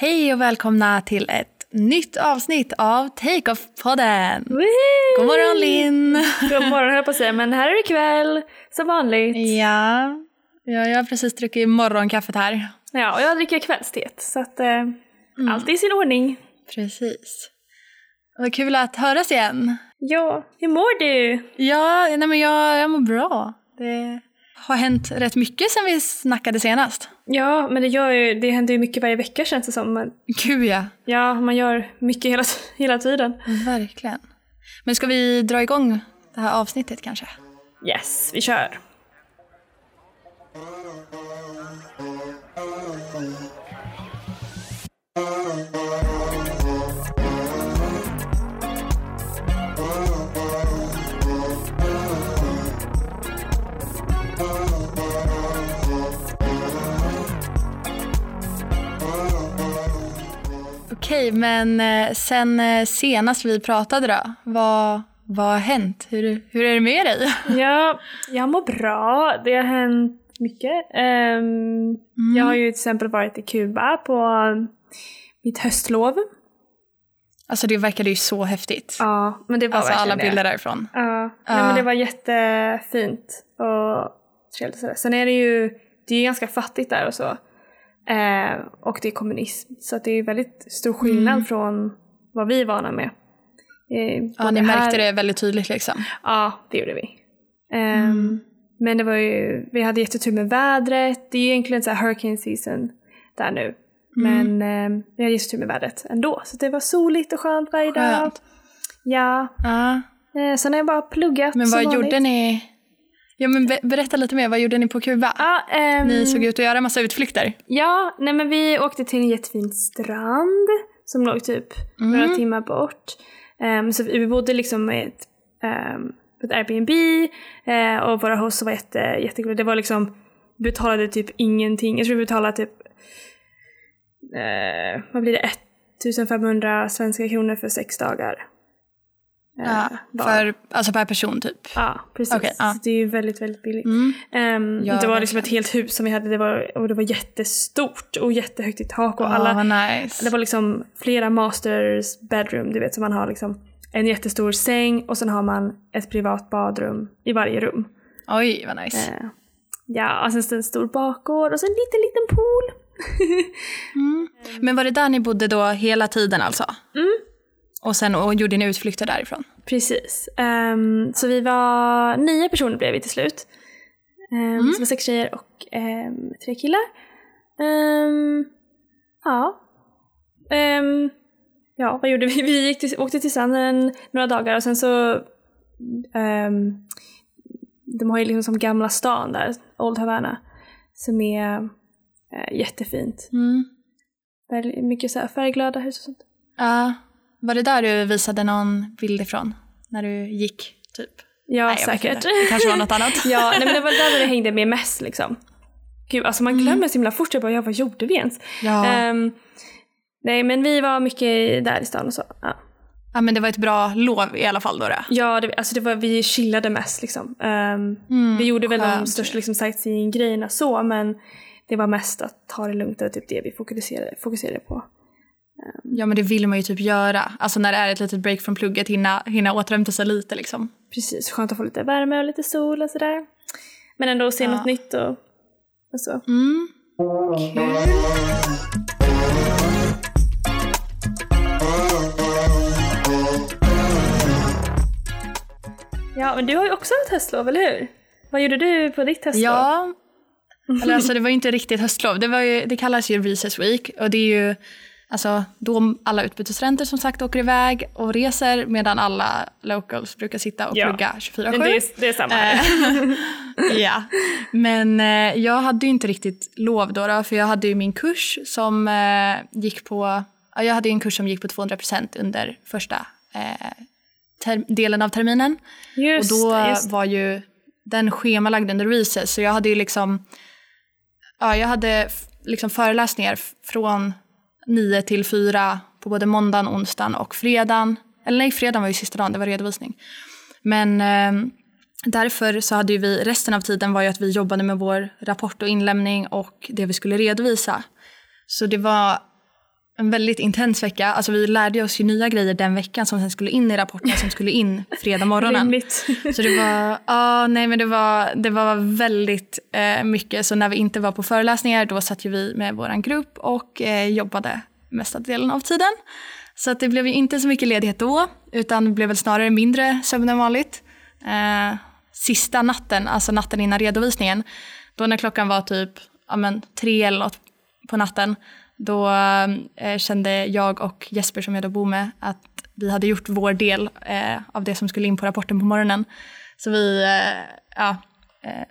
Hej och välkomna till ett nytt avsnitt av Take-Off-podden. God morgon Linn! God morgon höll jag på att säga, men här är det kväll som vanligt. Ja, ja jag har precis druckit morgonkaffet här. Ja, och jag dricker kvällsteet så att eh, allt är i sin ordning. Precis. Vad kul att höras igen. Ja, hur mår du? Ja, nej men jag, jag mår bra. Det har hänt rätt mycket sen vi snackade senast. Ja, men det, gör ju, det händer ju mycket varje vecka känns det som. Men, Gud ja, ja, man gör mycket hela, hela tiden. verkligen. Men ska vi dra igång det här avsnittet kanske? Yes, vi kör. Okej, men eh, sen eh, senast vi pratade då, vad, vad har hänt? Hur, hur är det med dig? Ja, jag mår bra. Det har hänt mycket. Ehm, Jag har ju till exempel varit i Kuba på mitt höstlov. Alltså det verkade ju så häftigt. Ja, men det var Alltså alla det. bilder därifrån. Ja, Ja. Men det var jättefint och trevligt. Sen är det ju, det är ju ganska fattigt där och så. Eh, och det är kommunism. Så det är väldigt stor skillnad Mm. från vad vi är vana med. Eh, Ja, ni märkte här- det väldigt tydligt liksom. Ja, det gjorde vi. Ehm, Mm. Men det var ju, vi hade jättetur med vädret. Det är ju egentligen så här hurricane season där nu. Mm. Men ehm, vi hade jättetur med vädret ändå. Så det var soligt och skönt varje dag. Skönt. Ja. Ja. Eh, sen har jag bara pluggat Men som vad vanligt. gjorde ni? Ja, men be- berätta lite mer, vad gjorde ni på Kuba? Ja, ehm, Ni såg ut att göra massa utflykter. ja, nej men vi åkte till en jättefin strand som låg typ Mm. några timmar bort. Ehm, så vi bodde liksom med ett, um, ett Airbnb eh, och våra hosts var jätte, jättegulliga. Det var liksom, betalade typ ingenting. Jag tror vi betalade typ, eh, vad blir det, 1500 svenska kronor för sex dagar. Eh, Ja, var. för, alltså per person typ. Ja, precis. Okej, ja. Det är ju väldigt, väldigt billigt. Mm. Ehm, Ja, det var liksom ett helt hus som vi hade det var, och det var jättestort och jättehögt i tak och Ja, alla, nice. det var liksom flera masters bedroom, du vet, så man har liksom en jättestor säng och sen har man ett privat badrum i varje rum. Oj, vad nice. Eh, ja, och sen en stor bakgård och sen en liten, liten pool. Mm. Men var det där ni bodde då hela tiden alltså? Mm. Och sen och gjorde ni utflykter därifrån? Precis. Ehm, så vi var nio personer blev vi till slut. Um, Så det var sex tjejer och ehm, tre killar. Ja. Ja, vad gjorde vi? Vi gick till, åkte till stranden några dagar och sen så de har ju liksom som gamla stan där, Old Havana, som är eh, jättefint. Mm. Väldigt mycket så här färgglada hus och sånt. Ja. Var det där du visade någon bild ifrån? När du gick, typ? Ja, Nej, säkert. Det kanske var något annat. Ja, nej men det var där det hängde med mest liksom. Gud, alltså man glömmer så himla fort. Jag bara, ja vad gjorde vi ens? Ja. Ehm, nej men vi var mycket där i stan och så. Ja, ja, men det var ett bra lov i alla fall då. då. ja det, alltså det var, vi chillade mest liksom. Ehm, Mm, vi gjorde väl de skönt. största liksom, sightseeing-grejerna så, men det var mest att ta det lugnt och typ det vi fokuserade, fokuserade på. Ja, men det vill man ju typ göra. Alltså när det är ett litet break från plugget, hinna, hinna återhämta sig lite liksom. Precis, skönt att få lite värme och lite sol och sådär. Men ändå se Ja. något nytt och, och så. Mm. Kul. Ja, men du har ju också ett höstlov, eller hur? Vad gjorde du på ditt höstlov? Ja, eller alltså det var ju inte riktigt höstlov. Det, var ju, det kallas ju Recess Week och det är ju alltså, då alla utbytesstudenter som sagt åker iväg och reser medan alla locals brukar sitta och Ja. plugga 24-7. Men det, är, det är samma här. Eh, ja, men eh, jag hade ju inte riktigt lov då, då för jag hade ju min kurs som eh, gick på, ja, jag hade ju en kurs som gick på 200% under första eh, delen av terminen. Just och då just var ju den schemalagd under recess så jag hade ju liksom, ja jag hade liksom föreläsningar från 9 till 4 på både måndagen, onsdagen och fredagen. Eller nej, fredagen var ju sista dagen, det var redovisning. Men eh, därför så hade ju vi, resten av tiden var ju att vi jobbade med vår rapport och inlämning och det vi skulle redovisa. Så det var en väldigt intens vecka. Alltså vi lärde oss ju nya grejer den veckan som sen skulle in i rapporten som skulle in fredag morgonen. Så det var, ja, nej men det var, det var väldigt eh, mycket. Så när vi inte var på föreläsningar då satt ju vi med vår grupp och eh, jobbade mesta delen av tiden. Så att det blev ju inte så mycket ledighet då, utan det blev väl snarare mindre sömn än vanligt. Eh, sista natten, alltså natten innan redovisningen, då när klockan var typ ja, men, tre eller något på natten, då eh, kände jag och Jesper som jag då bor med att vi hade gjort vår del eh, av det som skulle in på rapporten på morgonen. Så vi, eh, ja,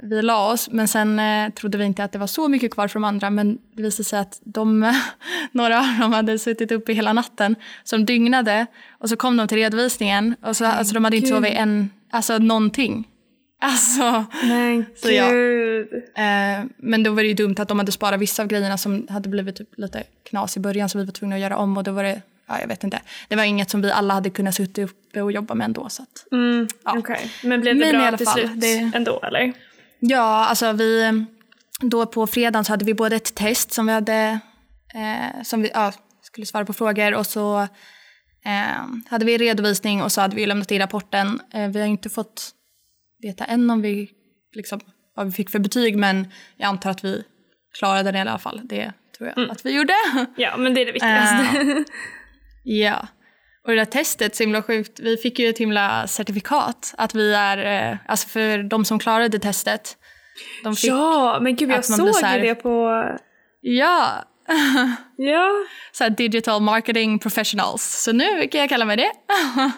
vi la oss, men sen trodde vi inte att det var så mycket kvar för de andra, men det visade sig att de, några av dem hade suttit uppe hela natten, som dygnade, och så kom de till redovisningen, och så, alltså, de hade inte sovit en, alltså någonting. Alltså, Men Så ja. Eh, men då var det ju dumt att de hade sparat vissa av grejerna som hade blivit typ lite knas i början som vi var tvungna att göra om och då var det, ja jag vet inte. Det var inget som vi alla hade kunnat sitta uppe och jobba med ändå så att. Mm, Ja. Okej, men blev det Men i bra alla till fall, slut det- ändå eller? Ja, alltså vi, då på fredagen så hade vi både ett test som vi hade, eh, som vi ja, skulle svara på frågor och så eh, hade vi redovisning och så hade vi lämnat in rapporten. Eh, vi har inte fått veta än om vi, liksom, vad vi fick för betyg men jag antar att vi klarade det i alla fall. Det tror jag att vi gjorde. Ja, men det är det viktigaste. Ja. Och det där testet, så himla sjukt. Vi fick ju ett himla certifikat att vi är, eh, alltså för de som klarade testet. Ja, men gud jag såg så här- det på... ja, Ja, så här digital marketing professionals. Så nu kan jag kalla mig det.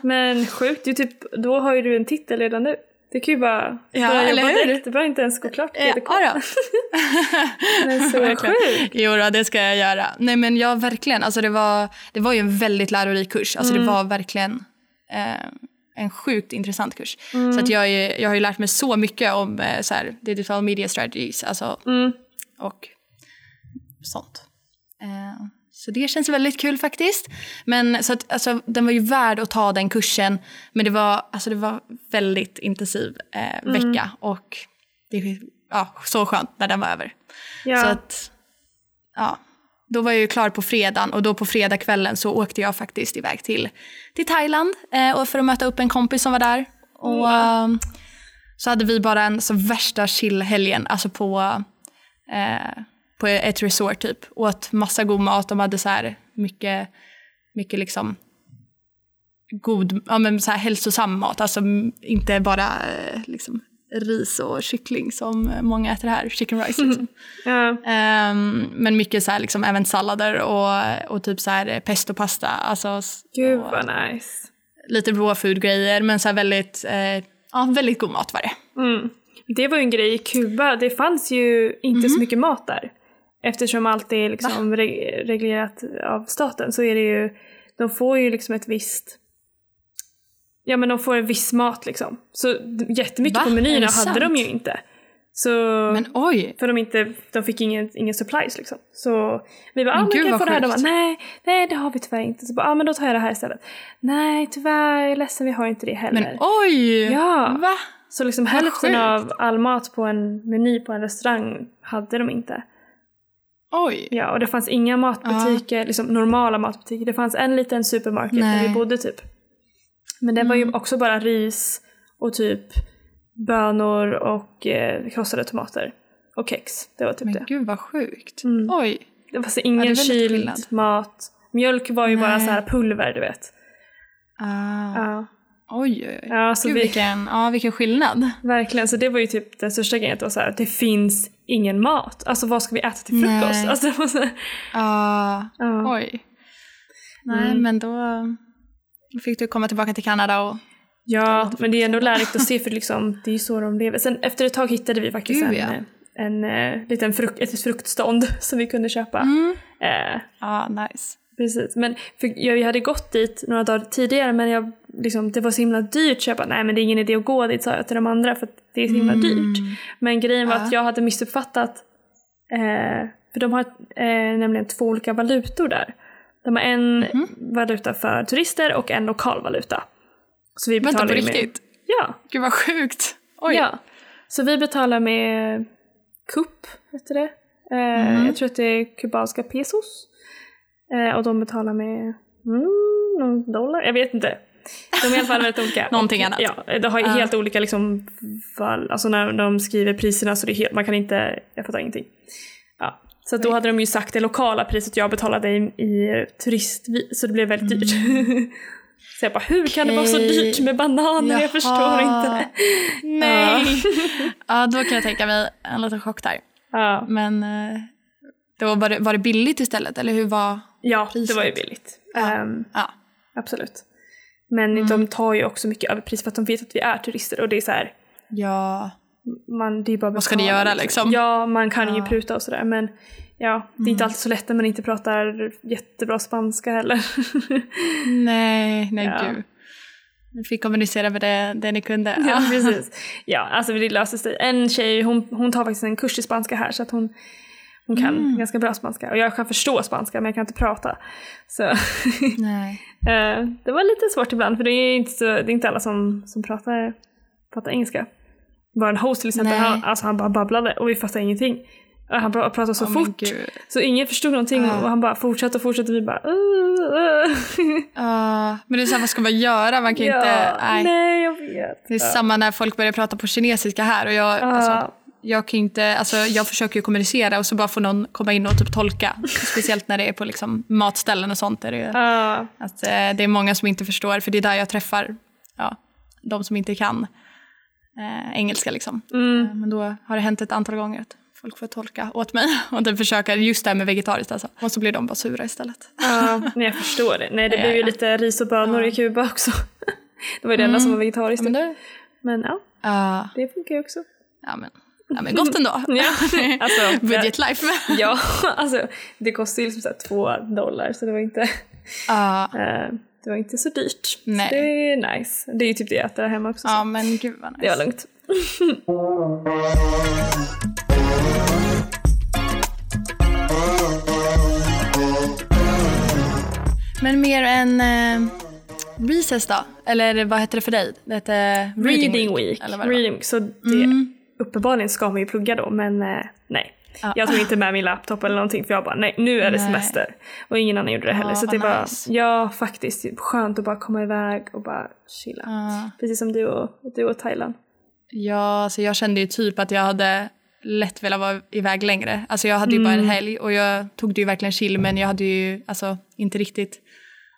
men sjukt. Du typ, då har ju du en titel redan nu. Det kan ju bara Ja, börja eller jobba hur? direkt. Det behöver inte ens gå klart Ja, PDK. då. Men så sjukt. Jo, då, det ska jag göra. Nej men ja, verkligen. Alltså, det, var, det var ju en väldigt lärorik kurs. Alltså, Mm. Det var verkligen eh, en sjukt intressant kurs. Mm. Så att jag, är, jag har ju lärt mig så mycket om eh, så här, digital media strategies alltså, Mm. och sånt. Eh, så det känns väldigt kul faktiskt. Men så att, alltså, den var ju värd att ta den kursen. Men det var, alltså, det var väldigt intensiv eh, Mm. vecka. Och det är ja, så skönt när den var över. Ja. Så att, ja. Då var jag ju klar på fredagen och då på fredagskvällen så åkte jag faktiskt iväg till, till Thailand eh, och för att möta upp en kompis som var där. Och eh, så hade vi bara en så värsta chill-helgen, alltså på, eh, på ett resort typ. Åt massa god mat, de hade så här mycket, mycket liksom god, ja men så här hälsosam mat, alltså inte bara eh, liksom ris och kyckling som många äter här, chicken rice liksom. ja. Ehm, men mycket så här liksom även sallader och, och typ så här pestopasta, alltså s- Gud och vad nice. lite raw food grejer men så här väldigt, eh, ja väldigt god mat var det. Mm. Det var ju en grej i Kuba. Det fanns ju inte så mycket mat där. Eftersom allt är liksom re- reglerat av staten så är det ju, de får ju liksom ett visst Ja men de får en viss mat liksom. Så jättemycket Va? på menyerna hade de sant? ju inte. Så, Men oj, för de, inte, de fick ingen, ingen supplies liksom. Så vi bara, Men ah, men kan jag få det här? De bara, sjukt. nej, nej det har vi tyvärr inte. Så bara, ah, men då tar jag det här istället. Nej tyvärr, jag är ledsen vi har inte det heller. men oj! Ja. Va? Så liksom hälften sjukt. av all mat på en meny på en restaurang hade de inte. Oj. Ja, och det fanns inga matbutiker, liksom normala matbutiker. Det fanns en liten supermarket där Nej. vi bodde typ. Men det var ju Mm. också bara ris och typ bönor och eh, krossade tomater. Och kex. Det var typ Men det. gud vad sjukt. Mm. Oj. Det Ja, det ingen väldigt kyld mat. Mjölk var ju bara Nej. så här pulver, du vet. Ah. Ja, Oj, oj, oj. ja så Gud, vi, vilken, ja, vilken skillnad. verkligen. Så det var ju typ den största grejen. Att det var så här, det finns ingen mat. Alltså vad ska vi äta till frukost? Nej. Alltså, det var så här, Ah, ja. oj. Nej, Mm. men då fick du komma tillbaka till Kanada och... Ja, men det är ändå lärorikt att se för liksom, det är ju så de lever. Sen efter ett tag hittade vi faktiskt Gud, en, ja. eh, en, eh, liten frukt, ett fruktstånd som vi kunde köpa. Mm. Eh, Ja, nice. precis. Men för jag, jag hade gått dit några dagar tidigare men jag, liksom, det var så himla dyrt så jag bara, nej men det är ingen idé att gå dit sa jag till de andra för att det är så himla dyrt. Men grejen var Mm. Ja. att jag hade missuppfattat, eh, för de har eh, nämligen två olika valutor där. De har en Mhm. valuta för turister och en lokal valuta. Så vi Vänta, betalar på ju med- riktigt? Ja, Gud vad sjukt. Oj. Ja. Så vi betalar med kupp, heter det. Eh, Mhm. Jag tror att det är kubanska pesos. Eh, och de betalar med mm, någon dollar, jag vet inte. De är i alla fall väldigt olika. Någonting annat. Ja, de har Ja. helt olika liksom, val, alltså när de skriver priserna så det är helt, man kan inte, jag fattar ingenting. Ja. Så då hade de ju sagt det lokala priset jag betalade i, i turist, så det blev väldigt dyrt. så jag bara, hur kan det vara så Mm. Dyrt med bananer? Jag förstår Jaha. inte. Nej. Ja, då kan jag tänka mig en liten chock där. Ja, Men eh, då var, det, var det billigt istället, eller hur var... ja det Priset. var ju billigt. Ja. Ehm, Ja. absolut. Men Mm. de tar ju också mycket överpris för att de vet att vi är turister och det är så här, Ja. man, det är bara Vad ska ni göra, liksom? Ja, man kan ju Ja. Mm. pruta och sådär men ja, det är inte alltid så lätt när man inte pratar jättebra spanska heller. Nej, nej Ja. gud. Ni fick kommunicera med det, det ni kunde. ja, precis. Ja, alltså det löser sig. En tjej, hon, hon tar faktiskt en kurs i spanska här så att hon, hon kan Mm. ganska bra spanska. Och jag kan förstå spanska men jag kan inte prata. Så eh, det var lite svårt ibland för det är inte, så, det är inte alla som, som pratar, pratar engelska. Vår host till exempel, han, alltså han bara babblade och vi fattade ingenting. Han bara pratade så men fort. Så ingen förstod någonting Ah. och han bara fortsatte och fortsatte och vi bara uh, uh. Men det är så här, vad ska man göra? Man kan ja, inte... Nej. nej jag vet. Det är samma när folk börjar prata på kinesiska här och jag, Ja. alltså, jag kan inte, alltså jag försöker ju kommunicera och så bara får någon komma in och typ tolka. Speciellt när det är på liksom matställen och sånt. Är det, ju, Ja, att, eh, det är många som inte förstår för det är där jag träffar ja, de som inte kan eh, engelska liksom. mm. Eh, Men då har det hänt ett antal gånger att folk får tolka åt mig och typ försöka just det här med vegetariskt alltså. Och så blir de bara sura istället. ja, nej jag förstår det. Nej det blev ju lite ris och bönor Ja. i Kuba också. Det var ju det enda som var vegetariskt. Ja, men, Men, det, ja, ja, det funkar ju också. ja, men, ja, men gott ändå. Ja, alltså, Budget life. Ja, alltså det kostade ju liksom så två dollar så det var inte, Ja, eh, det var inte så dyrt. Nej. Så det är nice. Det är ju typ det jag äter hemma också. ja, men gud vad det var nice. lugnt. Men mer än eh, recess då? Eller vad heter det för dig? Det heter Reading week. Eller vad det var. Reading, så det, Mm. Uppenbarligen ska man ju plugga då men eh, nej. Ja. Jag tog inte med min laptop eller någonting för jag bara nej nu är det Nej. semester. Och ingen annan gjorde det heller Ja, så det vad var nice. ja faktiskt skönt att bara komma iväg och bara chilla. Ja. Precis som du och, du och Thailand. Ja, så jag kände ju typ att jag hade lätt velat vara iväg längre. Alltså jag hade ju bara en helg och jag tog det ju verkligen chill men jag hade ju alltså inte riktigt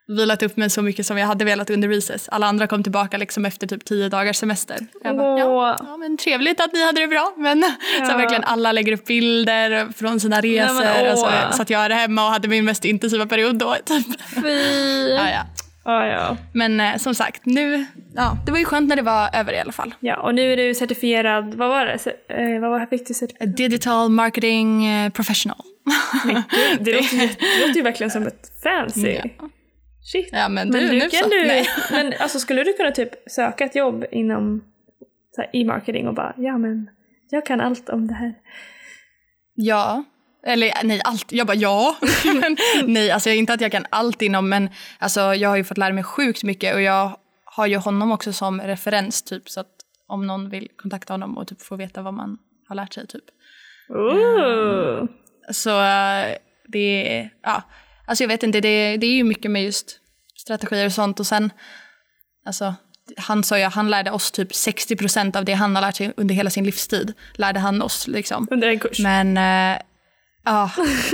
vilat upp mig så mycket som jag hade velat under recess. Alla andra kom tillbaka liksom efter typ tio dagars semester. Jag bara, ja, ja, men trevligt att ni hade det bra. Men så Ja. verkligen alla lägger upp bilder från sina resor. men, åh. alltså, så att jag är hemma och hade min mest intensiva period då. Typ. Fy! Ja, ja. Ja, ja. Men eh, som sagt, nu, ja, det var ju skönt när det var över i alla fall. Ja, och nu är du certifierad, vad var det? Ce- eh, vad var fick du certifierad? Digital marketing eh, professional. Det låter, ju- det låter ju verkligen som ett fancy. Ja. Shit. Ja men du, Men du nu kan så. du, Nej. men alltså skulle du kunna typ söka ett jobb inom e-marketing och bara, ja men jag kan allt om det här. Ja. Eller nej, allt. Jag bara ja. men, nej, alltså inte att jag kan allt inom men alltså, jag har ju fått lära mig sjukt mycket och jag har ju honom också som referens typ så att om någon vill kontakta honom och typ få veta vad man har lärt sig typ. Ooh. Så eh, det är, ja, alltså jag vet inte, det, det är ju mycket med just strategier och sånt och sen, alltså han sa ju han lärde oss typ 60% av det han har lärt sig under hela sin livstid, lärde han oss liksom. Under en kurs. Men eh, ja,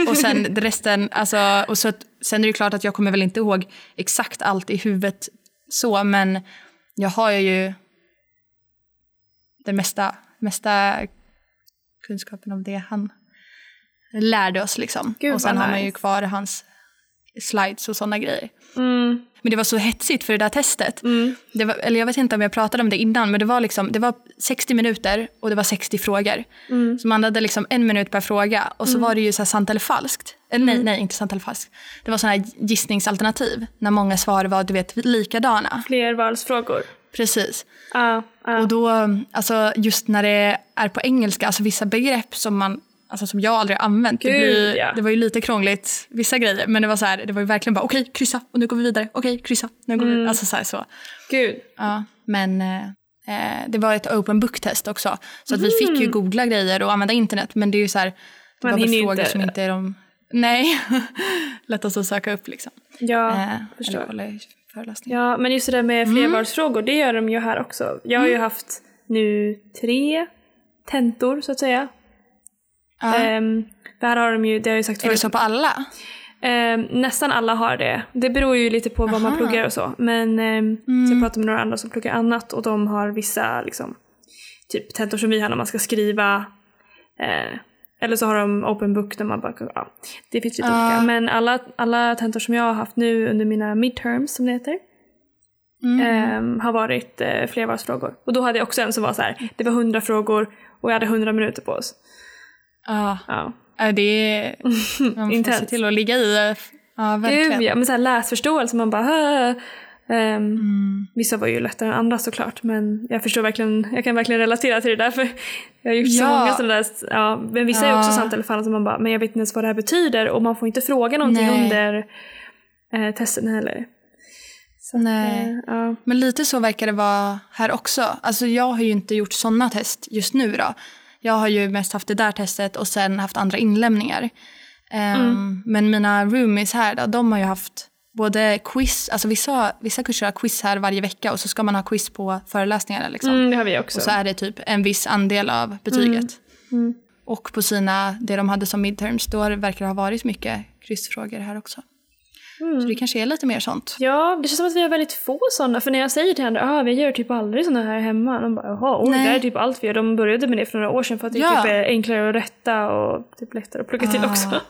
och sen resten, alltså, och så, sen är det ju klart att jag kommer väl inte ihåg exakt allt i huvudet så, men jag har ju den mesta, mesta kunskapen om det han lärde oss liksom. Gud, och sen har man ju kvar hans slides och sådana grejer. Mm, Men det var så hetsigt för det där testet. mm. Det var, eller jag vet inte om jag pratade om det innan, men det var, liksom, det var 60 minuter och det var 60 frågor. Mm. Så man hade liksom en minut per fråga och så var det ju så här sant eller falskt. Eller Mm. nej, nej, inte sant eller falskt. Det var sådana här gissningsalternativ när många svar var du vet likadana. Flervalsfrågor. Precis. Ja, ja. Och då, alltså just när det är på engelska, alltså vissa begrepp som man Alltså som jag aldrig har använt. Det, Gud, blir, ja. det var ju lite krångligt, vissa grejer. Men det var så här, det var ju verkligen bara okej, kryssa och nu går vi vidare. Okej, kryssa, nu går vi Mm. vidare. Alltså så här så. Gud. Ja, men eh, eh, det var ett open book-test också. Så att vi fick ju googla grejer och använda internet. Men det är ju så här, det Man var väl frågor inte- som inte är de Nej, lättast att söka upp liksom. Ja, Eh, förstår. Ja, men just det där med Mm. flervalsfrågor, det gör de ju här också. Jag har ju haft nu tre tentor så att säga. Ja. Ehm, för här har de ju, det har jag ju sagt är det förut, så på alla? ehm, nästan alla har det. Det beror ju lite på vad man Aha. pluggar och så. Men ehm, Mm. så jag pratar med några andra som pluggar annat och de har vissa liksom, typ tentor som vi har när man ska skriva. Eh, eller så har de open book när man bara, ja, det finns lite Ja. olika. Men alla, alla tentor som jag har haft nu under mina midterms som det heter, Mm. ehm, har varit eh, flervalsfrågor. Och då hade jag också en som var så här, det var 100 frågor och jag hade 100 minuter på oss. Ja, Ja. Ja, det är... Man får se till att ligga i. Ja, verkligen. Gud ja, men så här läsförståelse, man bara. Ehm, Mm. Vissa var ju lättare än andra såklart, men jag förstår verkligen, jag kan verkligen relatera till det där för jag har gjort så Ja. många sådana där, ja, men vissa är Ja. också sant eller falskt som man bara, men jag vet inte ens vad det här betyder och man får inte fråga någonting Nej. under eh, testen heller. Så att, Nej. eh, ja. Men lite så verkar det vara här också. Alltså jag har ju inte gjort sådana test just nu då. Jag har ju mest haft det där testet och sen haft andra inlämningar. Ehm, Mm. Men mina roomies här då, de har ju haft både quiz, alltså vissa, vissa kurser har quiz här varje vecka och så ska man ha quiz på föreläsningarna liksom. Mm, det har vi också. Och så är det typ en viss andel av betyget. Mm. Och på sina, det de hade som midterms, då verkar det ha varit mycket kryssfrågor här också. Mm. Så det kanske är lite mer sånt. Ja, det känns som att vi har väldigt få sådana. För när jag säger till andra ah, vi gör typ aldrig sådana här hemma. De bara jaha, oj, det Nej. här är typ allt vi gör. De började med det för några år sedan för att det Ja. typ är enklare att rätta och typ lättare att plugga till Ah. också.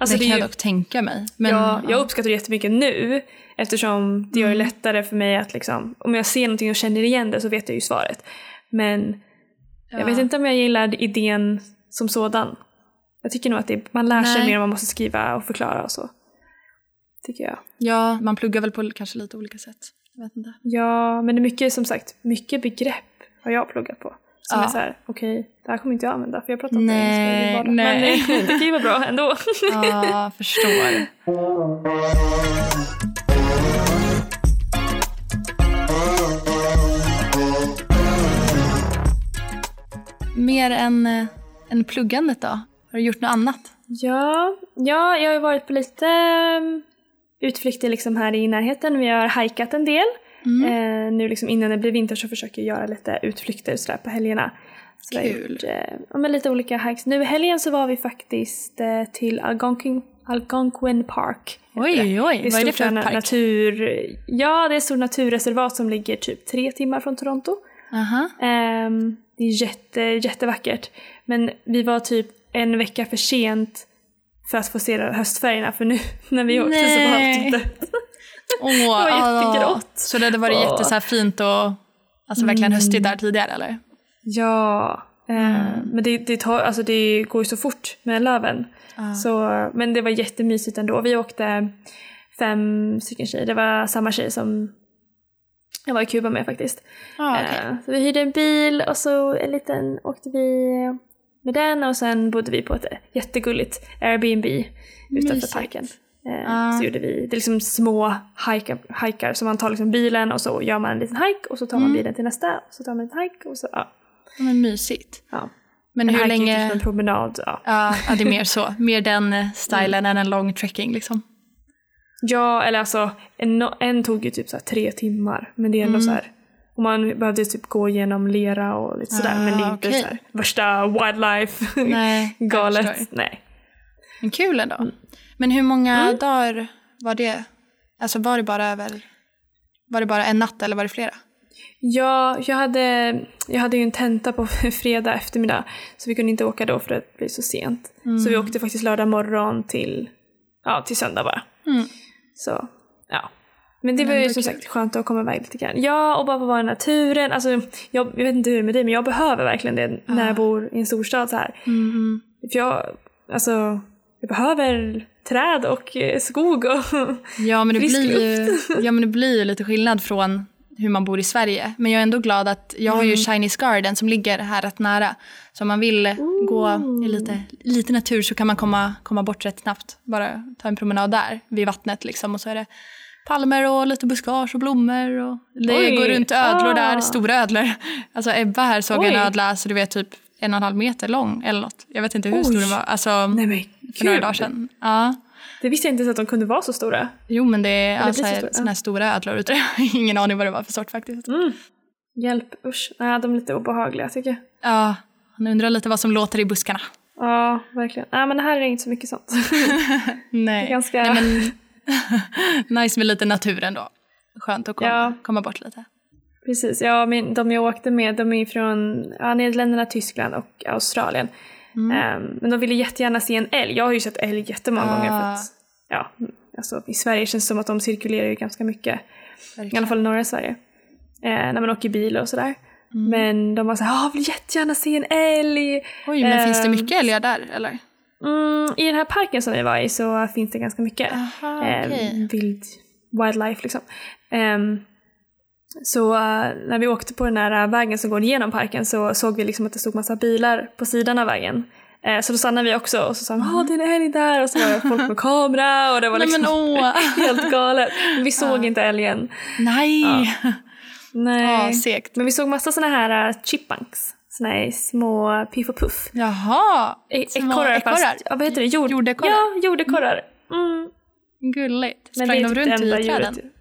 Alltså, det det kan ju, jag dock tänka mig. Men, ja, jag ja. uppskattar det jättemycket nu eftersom det gör det Mm. lättare för mig att liksom, om jag ser någonting och känner igen det så vet jag ju svaret. Men jag Ja. vet inte om jag gillar idén som sådan. Jag tycker nog att det, man lär sig Nej. mer om man måste skriva och förklara och så. Tycker jag. ja, man pluggar väl på kanske lite olika sätt. Jag vet inte. Ja, men det är mycket som sagt, mycket begrepp har jag pluggat på. Som Ja. är så här, okej, det här kommer inte jag använda för jag pratar inte engelska i nej. Men det kan ju vara bra ändå. Ja, förstår. Mer än, eh, än pluggandet då? Har du gjort något annat? ja, ja, jag har ju varit på lite um, utflykter liksom här i närheten. Vi har hajkat en del. Mm. Eh, nu liksom innan det blir vinter så försöker jag göra lite utflykter sådär på helgerna. Så Kul. Gjort, eh, men lite olika hikes. Nu i helgen så var vi faktiskt eh, till Algonquin, Algonquin Park. Oj, oj, Det är vad är det för park? Natur, ja, det är ett stort naturreservat som ligger typ tre timmar från Toronto. Aha. Ehm, det är jätte, jättevackert. Men vi var typ en vecka för sent för att få se höstfärgerna för nu när vi åkte så var allt Nej. dött. Åh, var ah. jättegrått. Så det hade varit Åh. jätte så här fint och alltså verkligen Mm. höstigt där tidigare eller? Ja, eh, men det, det, tar, alltså det går ju så fort med löven. Ja. Så, men det var jättemysigt ändå. Vi åkte fem stycken tjejer. Det var samma tjej som jag var i Kuba med faktiskt. Ah, okej. Eh, Så vi hyrde en bil och så en liten åkte vi med den och sen bodde vi på ett jättegulligt Airbnb utanför Mysigt. parken. Ah. Så gjorde vi, det är liksom små hikar så man tar liksom bilen och så gör man en liten hike och så tar man Mm. bilen till nästa och så tar man en hike och så, ja. Ja, Men mysigt. ja. Men en hur länge... typ en promenad, ja. Ja, ja, det är mer så. Mer den eh, stilen Mm. än en lång trekking liksom. Ja, eller alltså en, en tog ju typ så tre timmar men det är ändå Mm. så här och man behövde typ gå igenom lera och lite sådär men det är Ah, inte okej. så här värsta wildlife Nej. Nej. Men kul ändå. Mm. Men hur många dagar var det? Alltså var det bara över... Var det bara en natt eller var det flera? Ja, jag hade, jag hade ju en tenta på fredag eftermiddag så vi kunde inte åka då för det blev så sent. Så vi åkte faktiskt lördag morgon till, ja, till söndag bara. Mm. Så, ja. Men det var ju som sagt skönt att komma iväg lite grann. Ja, och bara få vara i naturen. Alltså, jag, jag vet inte hur det är med dig, men jag behöver verkligen det när jag bor i en storstad så här. Mm. För jag, alltså, jag behöver träd och eh, skog och... Ja, men det Frisk blir ju, ja, men det blir ju lite skillnad från hur man bor i Sverige. Men jag är ändå glad att jag har ju Chinese Garden som ligger här rätt nära. Så om man vill gå i lite, lite natur så kan man komma, komma bort rätt snabbt. Bara ta en promenad där vid vattnet liksom. Och så är det palmer och lite buskage och blommor. Och det Oj, går runt ödlor ah. där, stora ödlor. Alltså Ebba här såg en Oj. ödla, så du vet typ en och en halv meter lång eller något. Jag vet inte hur Oj. stor den var. Alltså, Nej men för några dagar sedan. Ja. Det visste jag inte ens att de kunde vara så stora. Jo, men det är alltså, så stora, såna här stora ödlor ingen aning vad det var för sort faktiskt. Mm. Hjälp, usch. Nej, de är lite obehagliga tycker jag. Ja, han undrar lite vad som låter i buskarna. Ja, verkligen. Nej, men här är det inte så mycket sånt. Nej, Det är ganska- Nej men, nice med lite natur ändå. Skönt att komma, Ja. komma bort lite. Precis, ja, men de jag åkte med de är från ja, Nederländerna, Tyskland och Australien. Mm. Ehm, men de ville jättegärna se en älg. Jag har ju sett älg jättemånga gånger för Ah. att ja, alltså, i Sverige känns det som att de cirkulerar ju ganska mycket. I Verkligen. alla fall i norra Sverige. Eh, när man åker bil och sådär. Mm. Men de var såhär, jag vill jättegärna se en älg. Oj, men finns det Ehm, mycket älgar där eller? Mm, I den här parken som vi var i så finns det ganska mycket. Aha, eh, okej. vild wildlife liksom. Ehm, så eh, när vi åkte på den här eh, vägen som går igenom parken så såg vi liksom att det stod massa bilar på sidan av vägen. Eh, så då stannade vi också och så sa de åh det är en älg där och så var det folk med kamera och det var Nej liksom men åh! helt galet. Men vi såg inte älgen. Nej! Ja. Nej. Ja, segt. Men vi såg massa såna här uh, chipmunks. Såna här små Piff och Puff. Jaha! E- Ekorrar ekorrar? fast, ja, vad heter det? Jord, Jordekorrar? Ja, jordekorrar. Mm. Gulligt. Men Sprang det är de typ runt i träden? djuret.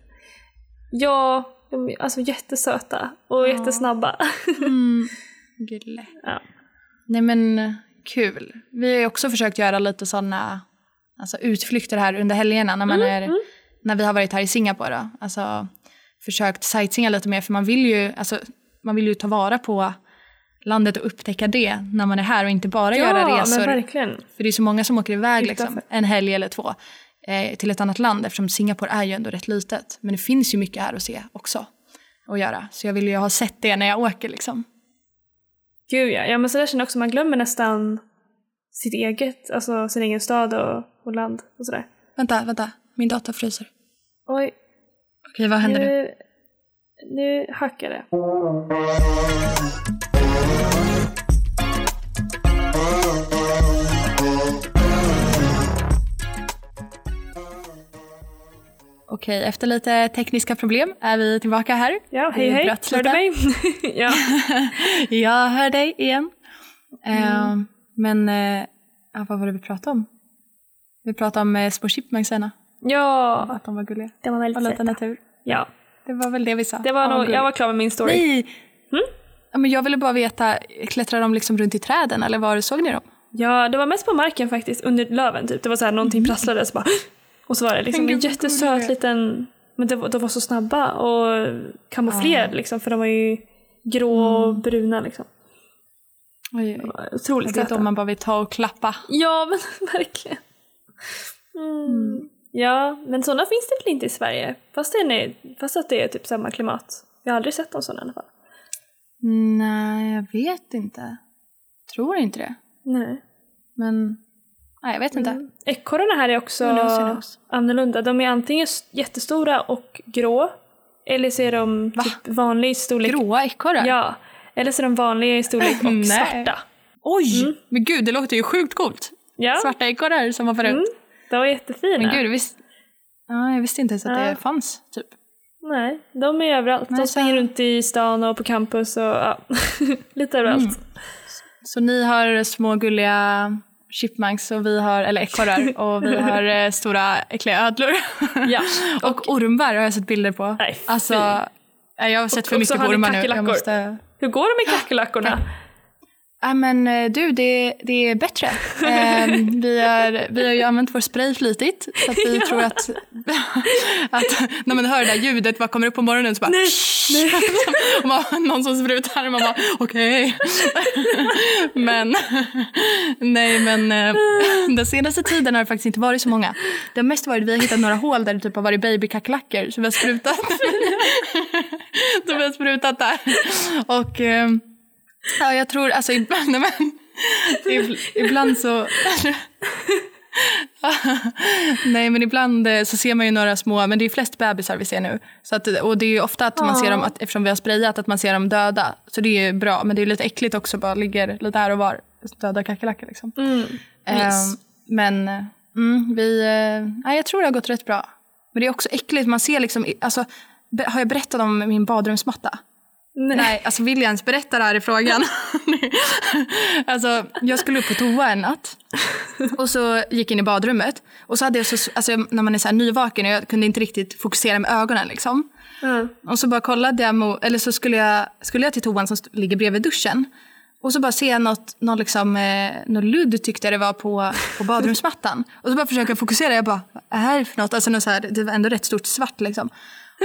Ja, de är alltså jättesöta och jättesnabba. Mm. Gulligt. Ja. Nej men kul. Vi har ju också försökt göra lite sådana alltså, utflykter här under helgerna när, man är, när vi har varit här i Singapore. Då. Alltså, försökt sightseeing lite mer för man vill ju, alltså, man vill ju ta vara på landet och upptäcka det när man är här och inte bara göra ja, resor. men verkligen. För det är så många som åker iväg liksom, en helg eller två eh, till ett annat land eftersom Singapore är ju ändå rätt litet. Men det finns ju mycket här att se också och göra. Så jag vill ju ha sett det när jag åker liksom. Gud ja. ja, men så där känner jag också man glömmer nästan sitt eget, alltså sin egen stad och, och land och sådär. Vänta, vänta. Min dator fryser. Oj, Okej, vad händer nu? nu, nu hackar det. Okej, efter lite tekniska problem är vi tillbaka här. Ja, hej hej. Hör du lite. mig? ja. Jag hör dig igen. Mm. men eh, ja, vad var det vi pratade om? Vi pratade om eh, små chipmunksarna. ja, Att de var gulliga. det var Och väldigt lite söta. natur. Ja, Det var väl det vi sa. det var nog, jag var klar med min story. Nej! Mm? Ja, men jag ville bara veta, klättrar de liksom runt i träden eller var såg ni dem? Ja, det var mest på marken faktiskt, under löven typ. Det var så här någonting prasslade så bara och så var det liksom en jättesöt liten, men det, var- de var så snabba och kamouflerade liksom för de var ju grå och bruna liksom. Oj, var Otroligt söta. de man bara vill ta och klappa. Ja, men verkligen. Mm. Ja, men sådana finns det väl inte i Sverige? Fast, det är, fast att det är typ samma klimat. Jag har aldrig sett någon sån i alla fall. Nej, jag vet inte. Tror inte det. Nej. Men, nej jag vet inte. Mm. Ekorrarna här är också knows? annorlunda. De är antingen jättestora och grå, eller så är de Va? typ vanliga i storlek. Gråa ekorrar? Ja, eller så är de vanliga i storlek och svarta. Oj! Men gud, det låter ju sjukt coolt. Ja, Svarta ekorrar som hoppar mm. runt. de var jättefina. Men gud, visst... Ja, jag visste inte ens att Ja. det fanns, typ. Nej, de är överallt. Nej, de så- springer runt i stan och på campus och ja, lite överallt. Mm. Så ni har små gulliga chipmunks och vi har, eller ekorrar, och vi har eh, stora äckliga ödlor. Ja. och ormbar har jag sett bilder på. Nej, alltså, nej, jag har sett Och- för och mycket så på ormar nu. Jag måste... Hur går det med kackerlackorna? Ja men eh, du, det, det är bättre. Ehm, vi, är, vi har ju använt vår spray flitigt så att vi Ja. tror att, att när man hör det där ljudet, vad kommer upp på morgonen så bara Nej, nej. och man, någon som sprutar och man bara okej. men nej men eh, den senaste tiden har det faktiskt inte varit så många. Det har mest varit, vi har hittat några hål där det typ har varit babykackerlackor så vi har sprutat. så vi har sprutat där. Och eh, Ja, jag tror, alltså ibland, men, ib- ibland så... nej, men ibland eh, så ser man ju några små, men det är flest bebisar vi ser nu. Så att, och det är ju ofta att man ser dem, att, eftersom vi har sprayat, att man ser dem döda. Så det är ju bra, men det är lite äckligt också, bara ligger lite här och var, döda kackerlackor liksom. Mm. Ehm, Mys. men eh, mm, vi, eh, nej, jag tror det har gått rätt bra. Men det är också äckligt, man ser liksom, alltså, har jag berättat om min badrumsmatta? Nej. Nej, alltså vill jag ens berätta det här i frågan? alltså, jag skulle upp på toa en natt och så gick in i badrummet och så hade jag så, alltså när man är så här nyvaken och jag kunde inte riktigt fokusera med ögonen liksom. Mm. Och så bara kollade jag, mot, eller så skulle jag, skulle jag till toan som ligger bredvid duschen och så bara ser jag något, något, liksom, eh, något ludd tyckte jag det var på, på badrumsmattan. Och så bara försöker jag fokusera. Jag bara, vad är det för något? Alltså, något så här, det var ändå rätt stort svart liksom.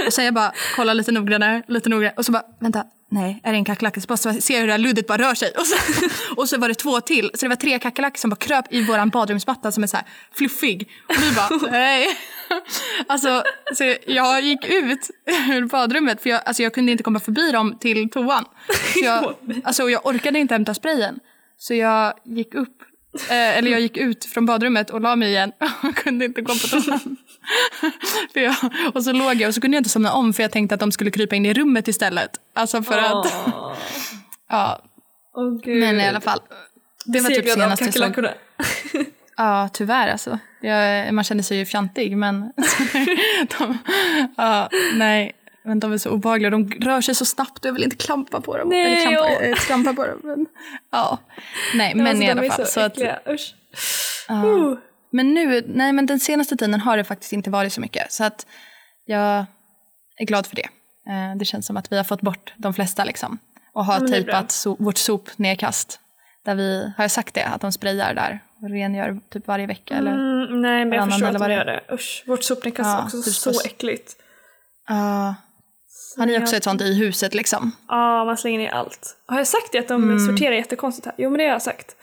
Och sen jag bara kollar lite noggrannare, lite noggrannare. Och så bara, vänta, nej, är det en kackerlacka? Så bara ser jag hur det här luddet bara rör sig. Och så, och så var det två till. Så det var tre kackerlackor som bara kröp i våran badrumsmatta som är så här fluffig. Och vi bara, nej. Alltså, så jag gick ut ur badrummet för jag, alltså jag kunde inte komma förbi dem till toan. Så jag, alltså jag orkade inte hämta sprayen. Så jag gick upp, eh, eller jag gick ut från badrummet och la mig igen och kunde inte gå på toan. jag, och så låg jag och så kunde jag inte somna om för jag tänkte att de skulle krypa in i rummet istället. Alltså för att... ja. Oh, Men i alla fall. Det var typ senaste jag Ja, tyvärr alltså. Jag, man känner sig ju fjantig men... de, ja, nej, men de är så obehagliga. De rör sig så snabbt och jag vill inte klampa på dem. Nej, Eller klampa, äh, trampa på dem. Men, ja. Nej, men alltså, i alla fall. Så, så att, Usch. Uh, uh. Men nu, nej men den senaste tiden har det faktiskt inte varit så mycket. Så att jag är glad för det. Uh, det känns som att vi har fått bort de flesta liksom. Och har tejpat so vårt sopnedkast. Där vi, har jag sagt det? Att de sprayar där och rengör typ varje vecka? Eller mm, nej, men jag förstår att de gör det. Usch, vårt sopnedkast ja, är också typ så äckligt. Ja. Har ni också ett sånt i huset liksom? Ja, man slänger ner allt. Har jag sagt det att de mm. sorterar jättekonstigt här? Jo, men det har jag sagt.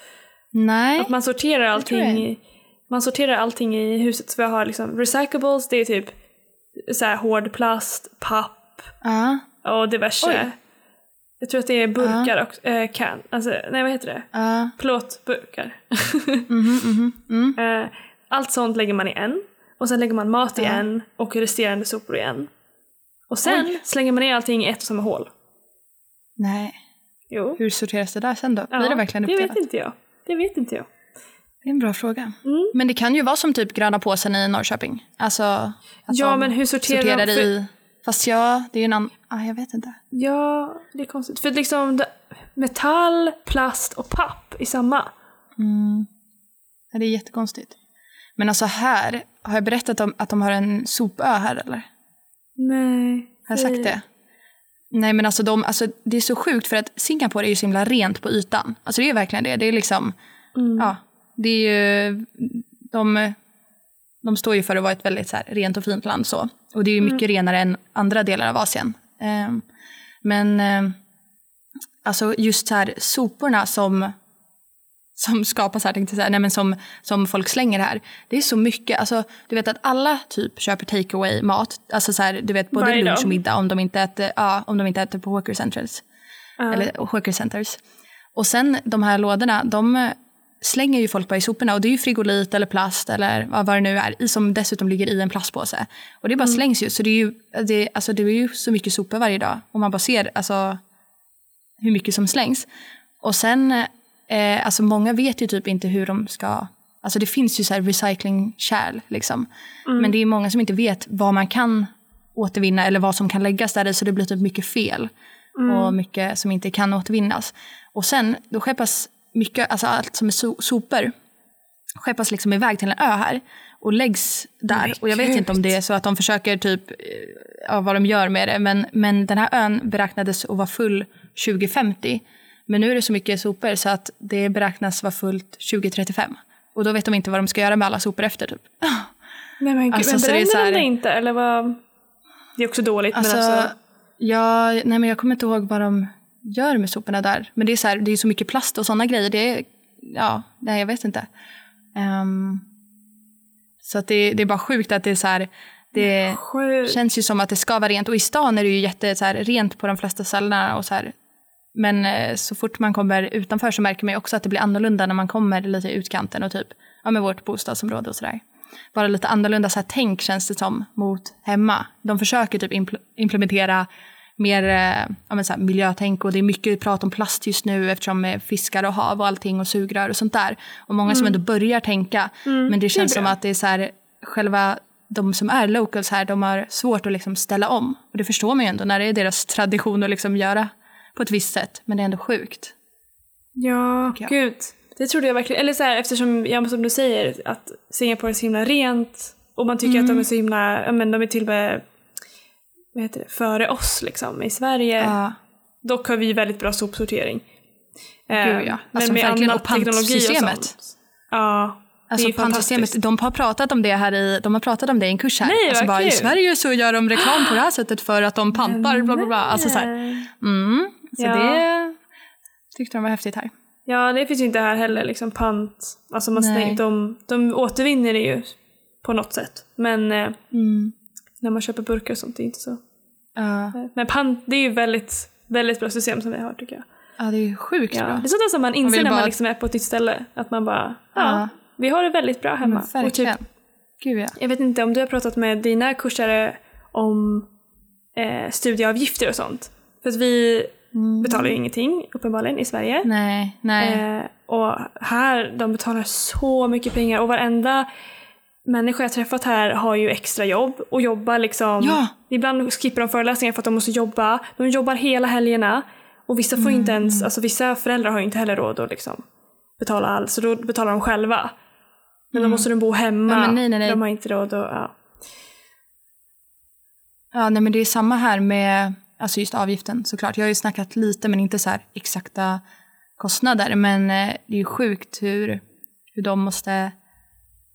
Nej. Att man sorterar allting, man sorterar allting i huset. Så vi har liksom recyclables, det är typ så här hård plast, papp uh. och diverse. Oj. Jag tror att det är burkar uh. och äh, can. Alltså, nej vad heter det? Uh. Plåtburkar. mm -hmm, mm -hmm. allt sånt lägger man i en. Och sen lägger man mat i en och resterande sopor i en. Och sen Oj. slänger man ner allting i ett och samma hål. Nej. Jo. Hur sorteras det där sen då? Ja, Blir det verkligen uppdelat? Det vet inte jag. Det vet inte jag. Det är en bra fråga. Mm. Men det kan ju vara som typ gröna påsen i Norrköping. Alltså, att ja, men hur sorterar, sorterar de? För... i... Fast ja, det är ju en annan... Ah, jag vet inte. Ja, det är konstigt. För liksom metall, plast och papp i samma. Mm. Ja, det är jättekonstigt. Men alltså här, har jag berättat om att de har en sopö här eller? Nej. Har jag sagt det? Nej men alltså, de, alltså det är så sjukt för att Singapore är ju så himla rent på ytan. Alltså det är verkligen det. Det är liksom, mm. ja, det är ju, de, de står ju för att vara ett väldigt så här, rent och fint land så. Och det är ju mycket mm. renare än andra delar av Asien. Eh, men eh, alltså just så här soporna som som skapas här, tänkte jag säga, nej men som, som folk slänger här. Det är så mycket, alltså du vet att alla typ köper takeaway mat, alltså så här, du vet både lunch och middag om de inte äter, ja, om de inte äter på Hawker Centers. Uh. Eller Hawker Centers. Och sen de här lådorna, de slänger ju folk bara i soporna och det är ju frigolit eller plast eller vad det nu är, som dessutom ligger i en plastpåse. Och det bara mm. slängs ju, så det är ju, det, alltså det är ju så mycket sopor varje dag och man bara ser alltså, hur mycket som slängs. Och sen Eh, alltså många vet ju typ inte hur de ska... Alltså det finns ju så här recyclingkärl liksom. Mm. Men det är många som inte vet vad man kan återvinna eller vad som kan läggas där i så det blir typ mycket fel. Mm. Och mycket som inte kan återvinnas. Och sen då skeppas mycket, alltså allt som är so sopor skeppas liksom iväg till en ö här och läggs där. Och jag vet inte om det är så att de försöker typ, eh, ja, vad de gör med det. Men, men den här ön beräknades att vara full 2050. Men nu är det så mycket sopor så att det beräknas vara fullt 2035. Och då vet de inte vad de ska göra med alla sopor efter typ. Nej men gud, alltså, men bränner det här... de det inte eller vad? Det är också dåligt alltså, men alltså. Ja, nej men jag kommer inte ihåg vad de gör med soporna där. Men det är så, här, det är så mycket plast och sådana grejer. Det är, ja, nej jag vet inte. Um, så att det, det är bara sjukt att det är så här, det Sjukt. känns ju som att det ska vara rent. Och i stan är det ju jätte så här, rent på de flesta ställena. Och så här, men eh, så fort man kommer utanför så märker man också att det blir annorlunda när man kommer lite i utkanten och typ, ja med vårt bostadsområde och sådär. Bara lite annorlunda så här, tänk känns det som mot hemma. De försöker typ impl implementera mer eh, ja, men så här, miljötänk och det är mycket prat om plast just nu eftersom med fiskar och hav och allting och sugrör och sånt där. Och många mm. som ändå börjar tänka. Mm, men det känns det som att det är så här, själva de som är locals här, de har svårt att liksom ställa om. Och det förstår man ju ändå när det är deras tradition att liksom göra på ett visst sätt, men det är ändå sjukt. Ja, gud. Det trodde jag verkligen. Eller så här, eftersom, ja, som du säger, att Singapore är så himla rent och man tycker att de är så himla, ja men de är till och med vad heter det, före oss liksom i Sverige. Ja, Dock har vi väldigt bra sopsortering. Eh, Gud, ja. Alltså, verkligen, och pantsystemet. sånt. Ja, det Alltså är pantsystemet, de har pratat om det här i, de har pratat om det i en kurs här. Nej, alltså bara, I. Sverige så gör de reklam på det här sättet för att de pantar bla bla bla. Alltså så här, mm, så Ja. det tyckte de var häftigt här. Ja, det finns ju inte här heller liksom pant. Alltså man stäng, de, de återvinner det ju på något sätt. Men eh, Mm. när man köper burkar och sånt, det är inte så. Ja, Men pant, det är ju väldigt, väldigt bra system som vi har tycker jag. ja, det är ju sjukt Ja. bra. Det är sånt som man inser vill när man bara- liksom är på ett nytt ställe. Att man bara, ja, Ja. vi har det väldigt bra hemma. Men Och typ. Gud ja. jag vet inte om du har pratat med dina kursare om eh, studieavgifter och sånt. För att vi betalar ju ingenting uppenbarligen i Sverige. Mm. Nej, nej. Eh, och här, de betalar så mycket pengar och varenda människa jag träffat här har ju extra jobb och jobbar liksom. Ja. Ibland skippar de föreläsningar för att de måste jobba. De jobbar hela helgerna och vissa får inte Mm. ens, alltså vissa föräldrar har ju inte heller råd att liksom betala allt så då betalar de själva. Men då måste de bo hemma. Mm. Ja, nej, nej, nej. De har inte råd att, ja. Ja, nej, men det är samma här med alltså just avgiften såklart. Jag har ju snackat lite men inte så exakta kostnader. Men eh, det är ju sjukt hur, hur de måste,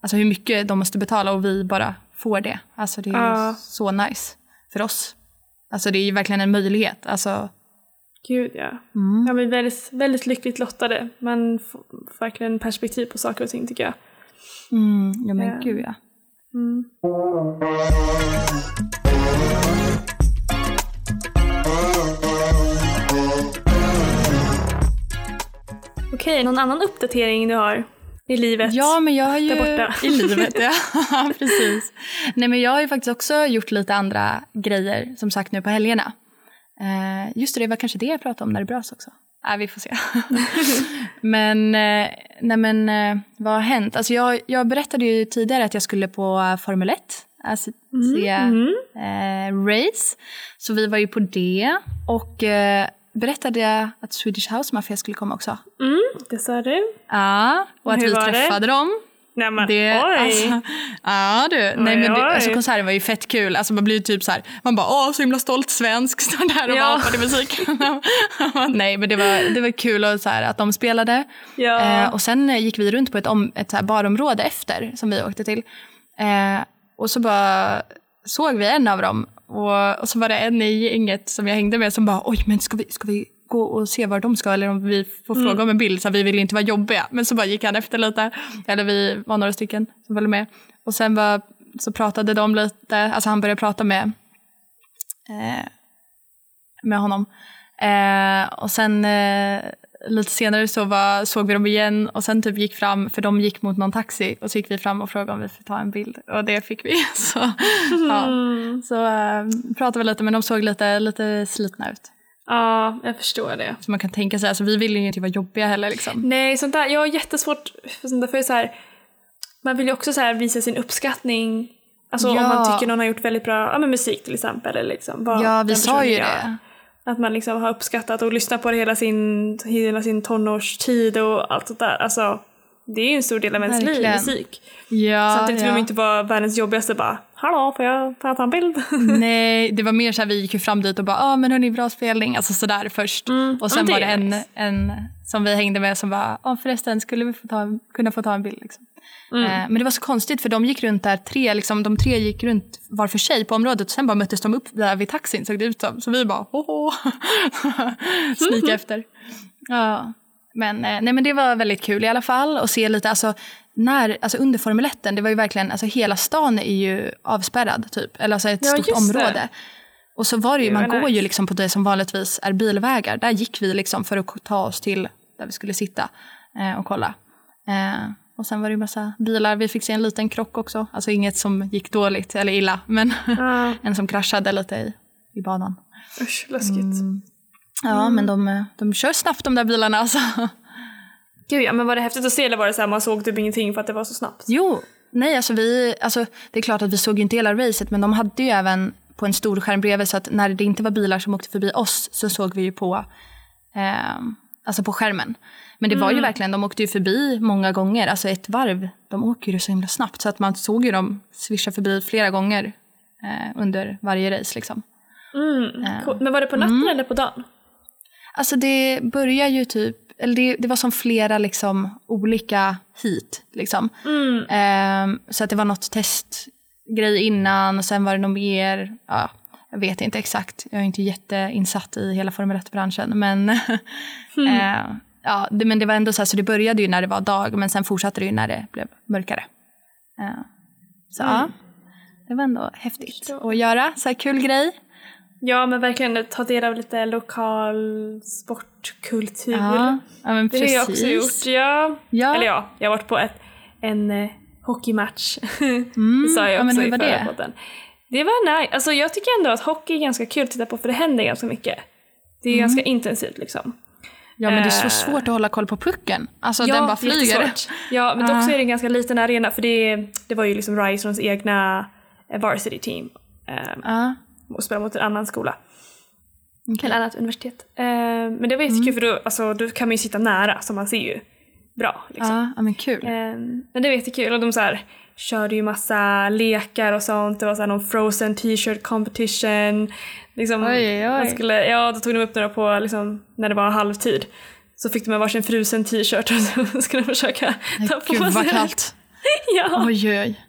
alltså hur mycket de måste betala och vi bara får det. Alltså det är Ja. så nice för oss. Alltså det är ju verkligen en möjlighet. Alltså, Gud ja. mm. Jag blir väldigt, väldigt lyckligt lottade. Man får verkligen perspektiv på saker och ting tycker jag. Mm, ja men Ja. gud ja. Mm. Okej, någon annan uppdatering du har i livet? Ja, men jag har ju... Där borta. I livet, ja. Precis. Nej, men jag har ju faktiskt också gjort lite andra grejer, som sagt, nu på helgerna. Eh, just det, det var kanske det jag pratade om när det bröts också. Nej, vi får se. men, eh, nej men, eh, vad har hänt? Alltså jag, jag berättade ju tidigare att jag skulle på Formel 1, alltså se Mm. eh, race. Så vi var ju på det. Och eh, berättade jag att Swedish House Mafia skulle komma också. Mm, det sa du. Ja, och att Hur vi var det? träffade dem. Nej men Det, oj! alltså, ja du, nej Oj, men det, alltså, konserten var ju fett kul. Alltså, man blir ju typ så här, man bara åh så himla stolt svensk, står där och Ja. apade musik. nej men det var, det var kul och, så här, att de spelade. ja. Eh, och sen eh, gick vi runt på ett, om, ett så här barområde efter som vi åkte till. Eh, och så bara såg vi en av dem och, och så var det en i gänget som jag hängde med som bara oj men ska vi, ska vi gå och se var de ska eller om vi får fråga om en bild så vi vill inte vara jobbiga. Men så bara gick han efter lite, eller vi var några stycken som följde med. Och sen var, så pratade de lite, alltså han började prata med, eh, med honom. Eh, och sen eh, lite senare så var, såg vi dem igen och sen typ gick fram, för de gick mot någon taxi och så gick vi fram och frågade om vi fick ta en bild och det fick vi. Så, ja. Så eh, pratade vi lite men de såg lite, lite slitna ut. ja, jag förstår det. Så man kan tänka sig, alltså vi vill ju inte vara jobbiga heller liksom. Nej, sånt där, jag har jättesvårt för sånt där, för så här, man vill ju också så här visa sin uppskattning. Alltså om Ja. man tycker någon har gjort väldigt bra ja, men musik till exempel. Eller liksom, vad Ja, vi sa ju det. Att man liksom har uppskattat och lyssnat på det hela sin, hela sin tonårstid och allt sånt där. Alltså, det är ju en stor del av ens liv, musik. Ja, Samtidigt vill ja. man inte vara världens jobbigaste bara Hallå, får jag ta en bild? Nej, det var mer så här, vi gick ju fram dit och bara, ja ah, men hörni, bra spelning, alltså sådär först. Mm, Och sen var det en, en som vi hängde med som var, ja ah, förresten, skulle vi få ta, kunna få ta en bild liksom. Mm. Eh, men det var så konstigt för de gick runt där, tre, liksom, de tre gick runt var för sig på området och sen bara möttes de upp där vid taxin såg det ut som. Så vi bara, hoho, snika efter. Ja. Men, eh, nej, men det var väldigt kul i alla fall att se lite, alltså, när, alltså under Formel 1, det var ju verkligen, alltså hela stan är ju avspärrad typ, eller alltså ett Ja, stort just det. område. Och så var det ju, Det man går nice. ju liksom på det som vanligtvis är bilvägar. Där gick vi liksom för att ta oss till där vi skulle sitta eh, och kolla. Eh, och sen var det ju massa bilar. Vi fick se en liten krock också. Alltså inget som gick dåligt eller illa, men Ja, en som kraschade lite i, i banan. usch, läskigt. Mm. Ja, men de, de kör snabbt de där bilarna alltså. Gud ja, men var det häftigt att se eller var det så här man såg typ ingenting för att det var så snabbt? Jo, nej alltså vi, alltså det är klart att vi såg ju inte hela racet men de hade ju även på en stor skärm bredvid så att när det inte var bilar som åkte förbi oss så såg vi ju på, eh, alltså på skärmen. Men det var ju verkligen, de åkte ju förbi många gånger, alltså ett varv. De åker ju så himla snabbt så att man såg ju dem svischa förbi flera gånger eh, under varje race liksom. Mm. cool. Men var det på natten eller på dagen? Alltså det börjar ju typ, eller det, det var som flera liksom olika hit liksom. Ehm, så att det var något testgrej innan och sen var det nog mer, ja, jag vet inte exakt. Jag är inte jätteinsatt i hela Formel 1-branschen men eh, ja, det, men det var ändå så här, så det började ju när det var dag men sen fortsatte det ju när det blev mörkare. Eh, så ja, det var ändå häftigt att göra, så här kul grej. Ja, men verkligen ta del av lite lokal sportkultur. Ja, ja men Det har jag också gjort. Ja. Ja. Eller ja, jag har varit på ett, en eh, hockeymatch. Mm, det sa jag ja, också hur i var förra det? podden. Det var nice. Alltså jag tycker ändå att hockey är ganska kul att titta på för det händer ganska mycket. Det är Mm. ganska intensivt liksom. Ja men det är så Eh. svårt att hålla koll på pucken. Alltså den bara flyger. Ja, men Ja. också är det en ganska liten arena för det, det var ju liksom Risons egna eh, varsity team. Eh, Ja, och spela mot en annan skola. okej. Eller annat universitet. Eh, men det var jättekul för då, alltså, då kan man ju sitta nära så man ser ju bra. Liksom. ja, men kul. Eh, men det var jättekul och de så här, körde ju massa lekar och sånt. Det var så här någon frozen t-shirt competition. Liksom, Oj, oj, skulle, ja, då tog de upp några på liksom, när det var halvtid. Så fick de en varsin frusen t-shirt och så skulle de försöka ta på Gud vad sig. kallt. ja, Oj oj.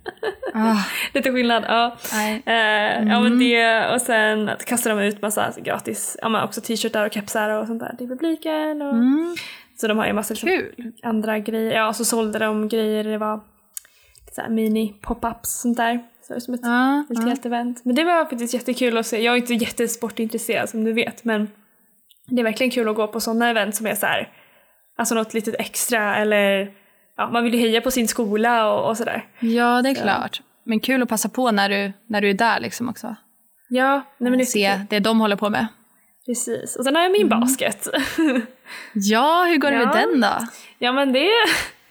Ah, lite skillnad. Ja. nej. Eh, Ja men det och sen kastade de ut massa gratis, ja men också t-shirtar och kepsar och sånt där till publiken. Och, Mm, Så de har ju massa liksom, kul. andra grejer. Ja, och så sålde de grejer, det var så här mini pop-ups sånt där. Så det som ett Ja, ett ja. helt event. Men det var faktiskt jättekul att se. Jag är inte jättesportintresserad som du vet men det är verkligen kul att gå på sådana event som är så här, alltså något litet extra eller ja, man vill ju heja på sin skola och, och sådär. ja det är klart. Men kul att passa på när du, när du är där liksom också. Ja, nej men det är Se det de håller på med. Precis. Och sen har jag min basket. Ja, hur går det Ja. med den då? ja men det,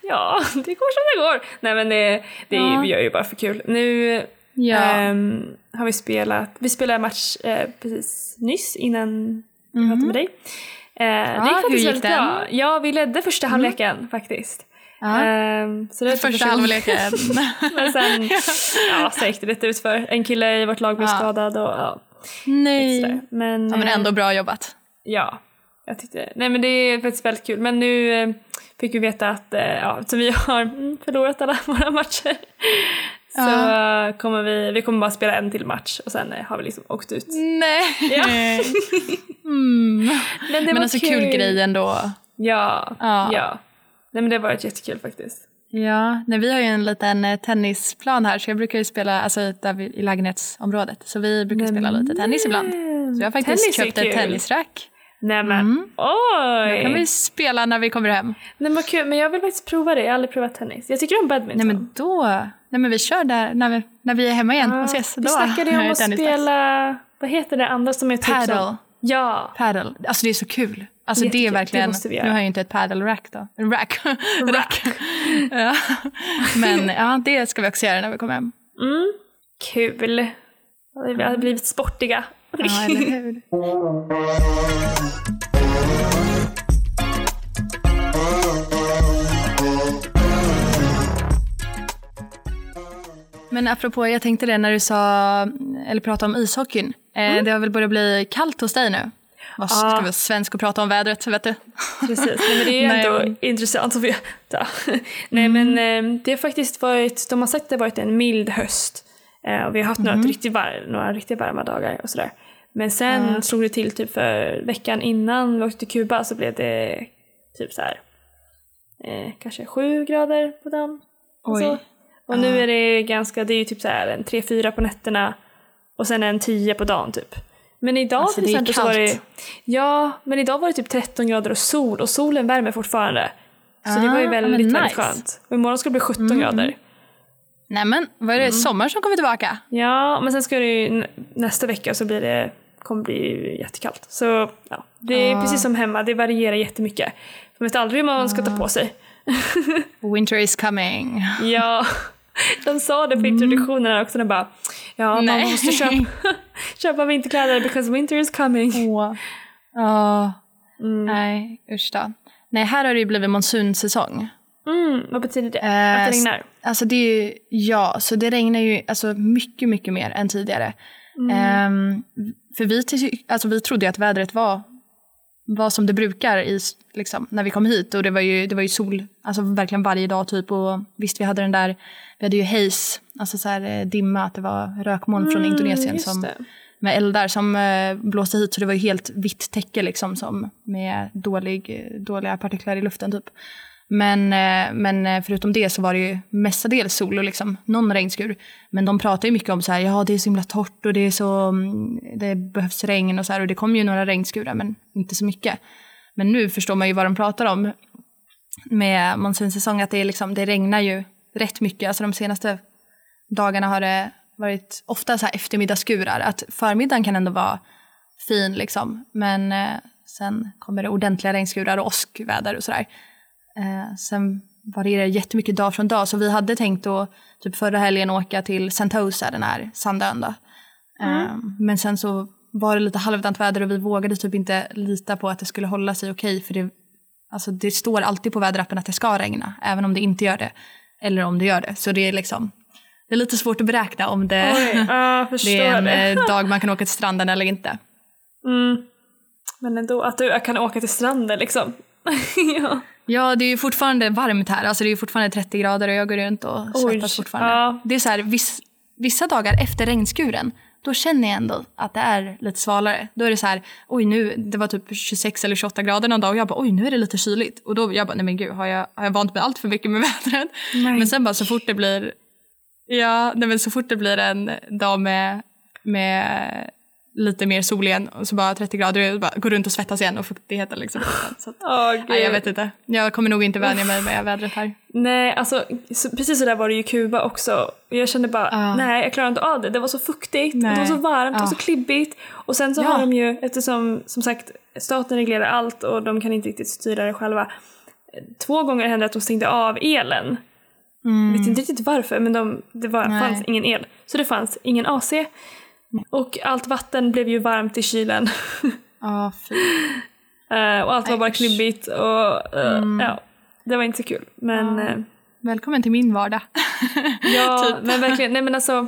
ja det går som det går. Nej men det, det Ja. vi gör ju bara för kul. Nu Ja. ehm, har vi spelat, vi spelade match eh, precis nyss innan jag Mhm. pratade med dig. Eh, det Ja, gick hur faktiskt gick väldigt den? Mm. bra. Ja, vi ledde första halvleken faktiskt. Ja. Ehm, så det var Första halvleken. Men sen, ja, sen gick det lite ut för En kille i vårt lag blev skadad och ja, Nej. Men, Ja, men eh, ändå bra jobbat. Ja, jag tyckte Nej men det är faktiskt väldigt kul. Men nu eh, fick vi veta att eh, ja, så vi har mm, förlorat alla våra matcher. Så Ja. kommer vi, vi kommer bara spela en till match och sen eh, har vi liksom åkt ut. Nej. Ja. Mm. Men det Men alltså kul grej ändå. Ja, Ja. ja. Nej men det har varit jättekul faktiskt. Ja, nej, vi har ju en liten tennisplan här så jag brukar ju spela alltså, där vi, i lägenhetsområdet. Så vi brukar spela lite tennis ibland. Så jag har faktiskt köpt ett kul. tennisrack. Nej men Mm. oj! Det kan vi spela när vi kommer hem. Nej men kul, men jag vill faktiskt prova det. Jag har aldrig provat tennis. Jag tycker om badminton. Nej men då, nej men vi kör där när vi, när vi är hemma igen och ses. vi Då snackade ju är om det att spela, vad heter det andra som är typ som... Paddle. Ja, Paddle. Alltså det är så kul. Alltså det är Jättekul. Det verkligen, måste vi nu har jag ju inte ett paddle rack då. Rack. rack. ja. Men ja, det ska vi också göra när vi kommer hem. Mm. Kul. Vi har blivit sportiga. Ja, eller hur? Men apropå, jag tänkte det när du sa, eller pratade om ishockeyn. Eh, Det har väl börjat bli kallt hos dig nu? Vad ska Ja. vi svensk och prata om vädret, vet du? Precis, Nej, men det är Nej, ändå intressant att veta. Nej men eh, det har faktiskt varit, de har sagt att det har varit en mild höst. Eh, och vi har haft några, riktigt var, några riktigt varma dagar och sådär. Men sen slog det till typ för veckan innan vi åkte till Kuba så blev det typ så här eh, kanske sju grader på dagen. Och, så. och nu är det ganska, det är ju typ så här en tre fyra på nätterna och sen en tio på dagen typ. Men idag Alltså, till exempel så var det. Ja, men idag var det typ 13 grader och sol och solen värmer fortfarande. Så det var ju Ah, väldigt, väldigt nice. Mm, skönt. Och imorgon ska det bli 17 grader. Nej men, vad är det, sommar som kommer tillbaka? Ja, men sen ska det ju nä- nästa vecka så blir det, kommer bli jättekallt. Så ja, det är Ah. precis som hemma, det varierar jättemycket. Man vet aldrig hur man ska ta på sig. Winter is coming. Ja, De sa det på introduktionen också, de bara ja, Nej. man måste köpa, köpa vinterkläder because winter is coming. Åh. Ja, Mm. nej usch då. Nej, här har det ju blivit monsunsäsong. Mm, vad betyder det? Eh, att det regnar? Alltså det är ju, ja, så det regnar ju alltså mycket, mycket mer än tidigare. Ehm, för vi, alltså vi trodde att vädret var, var som det brukar i, liksom, när vi kom hit. Och det var ju, det var ju sol alltså verkligen varje dag typ. Och visst, vi hade den där, vi hade ju haze, alltså så här, eh, dimma, att det var rökmoln från Indonesien Mm, som, det. med eldar som eh, blåste hit. Så det var ju helt vitt täcke liksom som, med dålig, dåliga partiklar i luften typ. Men, eh, men eh, förutom det så var det ju mestadels sol och liksom någon regnskur. Men de pratar ju mycket om så här, ja det är så himla torrt och det är så, mm, det behövs regn och så här och det kom ju några regnskurar men inte så mycket. Men nu förstår man ju vad de pratar om med monsunsäsong, att det, är liksom, det regnar ju rätt mycket. Alltså de senaste dagarna har det varit ofta så här eftermiddagsskurar. Att förmiddagen kan ändå vara fin liksom. Men eh, sen kommer det ordentliga regnskurar och åskväder och sådär. Eh, sen varierar det jättemycket dag från dag. Så vi hade tänkt att typ förra helgen åka till Sentosa, den här sandön då. Eh, men sen så var det lite halvdant väder och vi vågade typ inte lita på att det skulle hålla sig okej. för det, alltså det står alltid på väderappen att det ska regna, även om det inte gör det. Eller om det gör det. Så det är liksom, det är lite svårt att beräkna om det, Oj, det är en det. eh, dag man kan åka till stranden eller inte. Mm. Men ändå, att du kan åka till stranden liksom. ja. Ja, det är ju fortfarande varmt här. Alltså det är ju fortfarande 30 grader och jag går runt och Oj, svettas fortfarande. ja. Det är så här, viss, vissa dagar efter regnskuren, då känner jag ändå att det är lite svalare. Då är det så här, oj nu, det var typ 26 eller 28 grader någon dag och jag bara, oj nu är det lite kyligt. Och då jag bara, nej men gud, har jag, har jag vant mig allt för mycket med vädret? Nej. Men sen bara så fort det blir, ja, nej men så fort det blir en dag med, med lite mer sol igen och så bara 30 grader och bara går runt och svettas igen och fuktigheten liksom. Så att, gud. nej, jag vet inte. Jag kommer nog inte vänja mig med vädret här. Nej, alltså så, precis så där var det ju i Kuba också. Jag kände bara, Ja. nej jag klarar inte av det. Det var så fuktigt, och det var Nej. så varmt Ja. och så klibbigt. Och sen så Ja. har de ju, eftersom som sagt staten reglerar allt och de kan inte riktigt styra det själva. Två gånger hände det att de stängde av elen. Jag vet inte riktigt varför men de, det var, Nej. fanns ingen el. Så det fanns ingen AC. Och allt vatten blev ju varmt i kylen. Ja. Eh, och allt var bara klibbigt och eh, ja, det var inte så kul. Men Ja. eh, Välkommen till min vardag. Ja, Typ. men verkligen. Nej men alltså,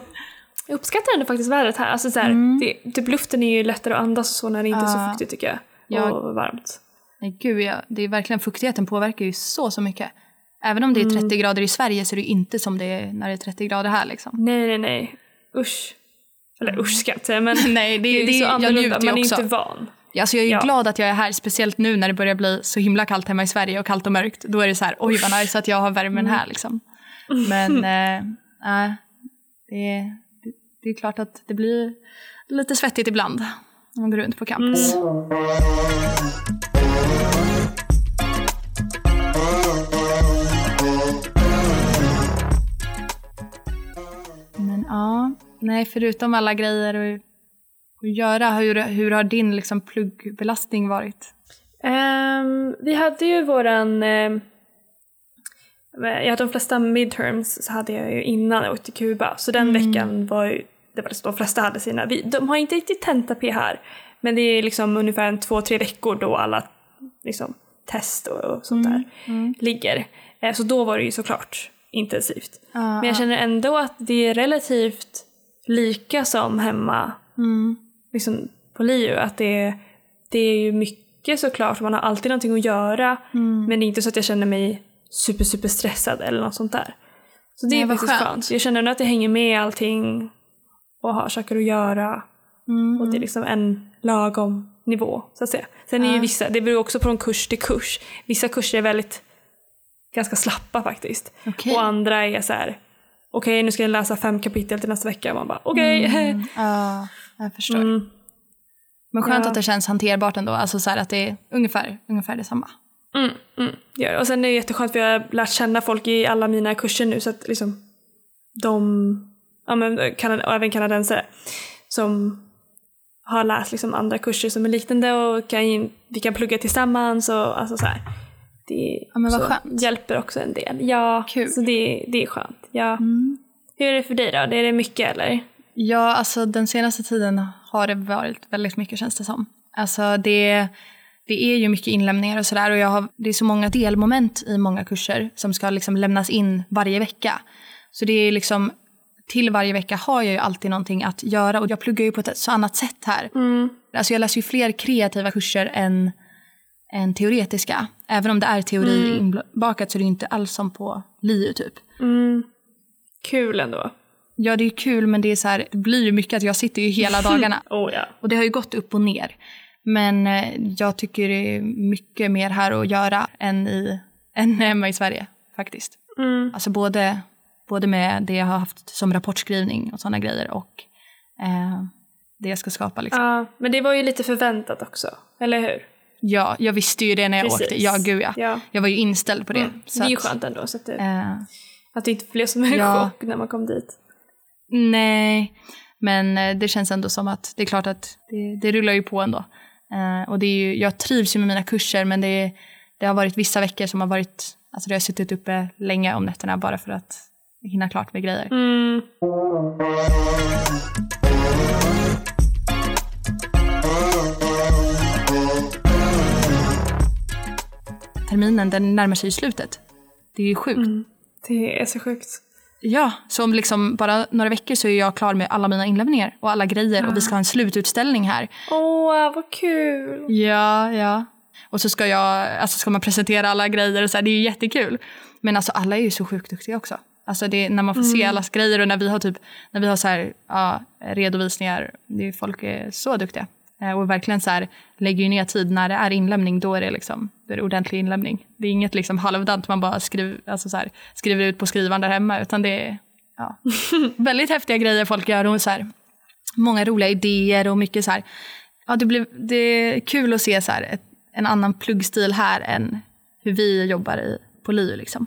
jag uppskattar ändå faktiskt vädret här. Alltså så här, Mm. det, typ luften är ju lättare att andas och så när det inte är så Ja. fuktigt tycker jag. Jag- Och varmt. Nej, gud, ja, det är verkligen fuktigheten påverkar ju så, så mycket. Även om det är 30 grader i Sverige så är det inte som det är när det är 30 grader här liksom. Nej, nej, nej. Usch. Eller usch ska jag säga, men Nej, det, det är det, så jag annorlunda. Man är också. inte van. Alltså jag är Ja. glad att jag är här, speciellt nu när det börjar bli så himla kallt hemma i Sverige och kallt och mörkt. Då är det så här, oj vad nice att jag har värmen Mm. här liksom. Men eh, äh, det, är- det, det är klart att det blir lite svettigt ibland när man går runt på campus. Mm. Men ja, nej förutom alla grejer att, att göra, hur, hur har din liksom, pluggbelastning varit? Ehm, vi hade ju våran... jag hade de flesta midterms så hade jag ju innan jag åkte till Kuba. Så den veckan var ju... Det var de flesta hade sina. Vi, de har inte riktigt tenta-P här. Men det är liksom ungefär en två, tre veckor då alla liksom, test och, och sånt där ligger. Eh, så då var det ju såklart intensivt. Ja, Men jag känner ändå att det är relativt lika som hemma Mm. liksom, på LiU. Att det, det är ju mycket såklart, man har alltid någonting att göra. Mm. Men det är inte så att jag känner mig super, super stressad eller något sånt där. Så det Nej, är faktiskt skönt. skönt. Jag känner att jag hänger med i allting och har saker att göra. Mm. Och det är liksom en lagom nivå, så att säga. Sen är ju vissa, det beror också från kurs till kurs. Vissa kurser är väldigt, ganska slappa faktiskt. Okej. Och andra är så här. Okej nu ska jag läsa fem kapitel till nästa vecka. Man bara, okej. Mm, ja, jag förstår. Mm. Men skönt Ja. att det känns hanterbart ändå, alltså så att det är ungefär, ungefär detsamma. Mm, mm, det. Och sen är det jätteskönt för jag har lärt känna folk i alla mina kurser nu så att liksom de, ja men kanad- och även kanadensare som har läst liksom andra kurser som är liknande och kan, vi kan plugga tillsammans och alltså så här. Det Ja, men vad skönt. hjälper också en del. Ja, Kul. så det, det är skönt. Ja. Mm. Hur är det för dig då? Är det mycket eller? Ja, alltså den senaste tiden har det varit väldigt mycket känns det som. Alltså det, det är ju mycket inlämningar och sådär och jag har, det är så många delmoment i många kurser som ska liksom lämnas in varje vecka. Så det är liksom, till varje vecka har jag ju alltid någonting att göra och jag pluggar ju på ett så annat sätt här. Mm. Alltså jag läser ju fler kreativa kurser än, än teoretiska. Även om det är teori inbakat så är det inte alls som på LiU typ. Mm. Kul ändå. Ja, det är kul men det, är så här, det blir ju mycket att jag sitter ju hela dagarna. Oh ja. Och det har ju gått upp och ner. Men eh, jag tycker det är mycket mer här att göra än, i, än hemma i Sverige faktiskt. Mm. Alltså både, både med det jag har haft som rapportskrivning och sådana grejer och eh, det jag ska skapa. Liksom. Ja, men det var ju lite förväntat också, eller hur? Ja, jag visste ju det när jag Precis. åkte. Ja, gud ja. Ja. Jag var ju inställd på det. Mm. Så det är ju skönt ändå, så att det, Eh, att det inte blev som en Ja. chock när man kom dit. nej, men eh, det känns ändå som att det är klart att det, det rullar ju på ändå. Eh, och det är ju, jag trivs ju med mina kurser men det, det har varit vissa veckor som har varit, alltså det har suttit uppe länge om nätterna bara för att hinna klart med grejer. Mm. Terminen den närmar sig slutet. Det är ju sjukt. Mm. Det är så sjukt. Ja, så om liksom bara några veckor så är jag klar med alla mina inlämningar och alla grejer och vi ska ha en slututställning här. Åh, vad kul! Ja, ja. Och så ska jag, alltså ska man presentera alla grejer och så här, det är ju jättekul. Men alltså alla är ju så sjukt duktiga också. Alltså det, när man får se allas grejer och när vi har typ, när vi har så här, ja, redovisningar, det är, folk är så duktiga. Eh, Och verkligen så här, lägger ju ner tid när det är inlämning, då är det liksom, då är det ordentlig inlämning. Det är inget liksom halvdant man bara skriver, alltså så här, skriver ut på skrivaren där hemma, utan det är ja, väldigt häftiga grejer folk gör och så här, många roliga idéer och mycket så här, ja det, blir, det är kul att se så här, ett, en annan pluggstil här än hur vi jobbar i, på LiU liksom.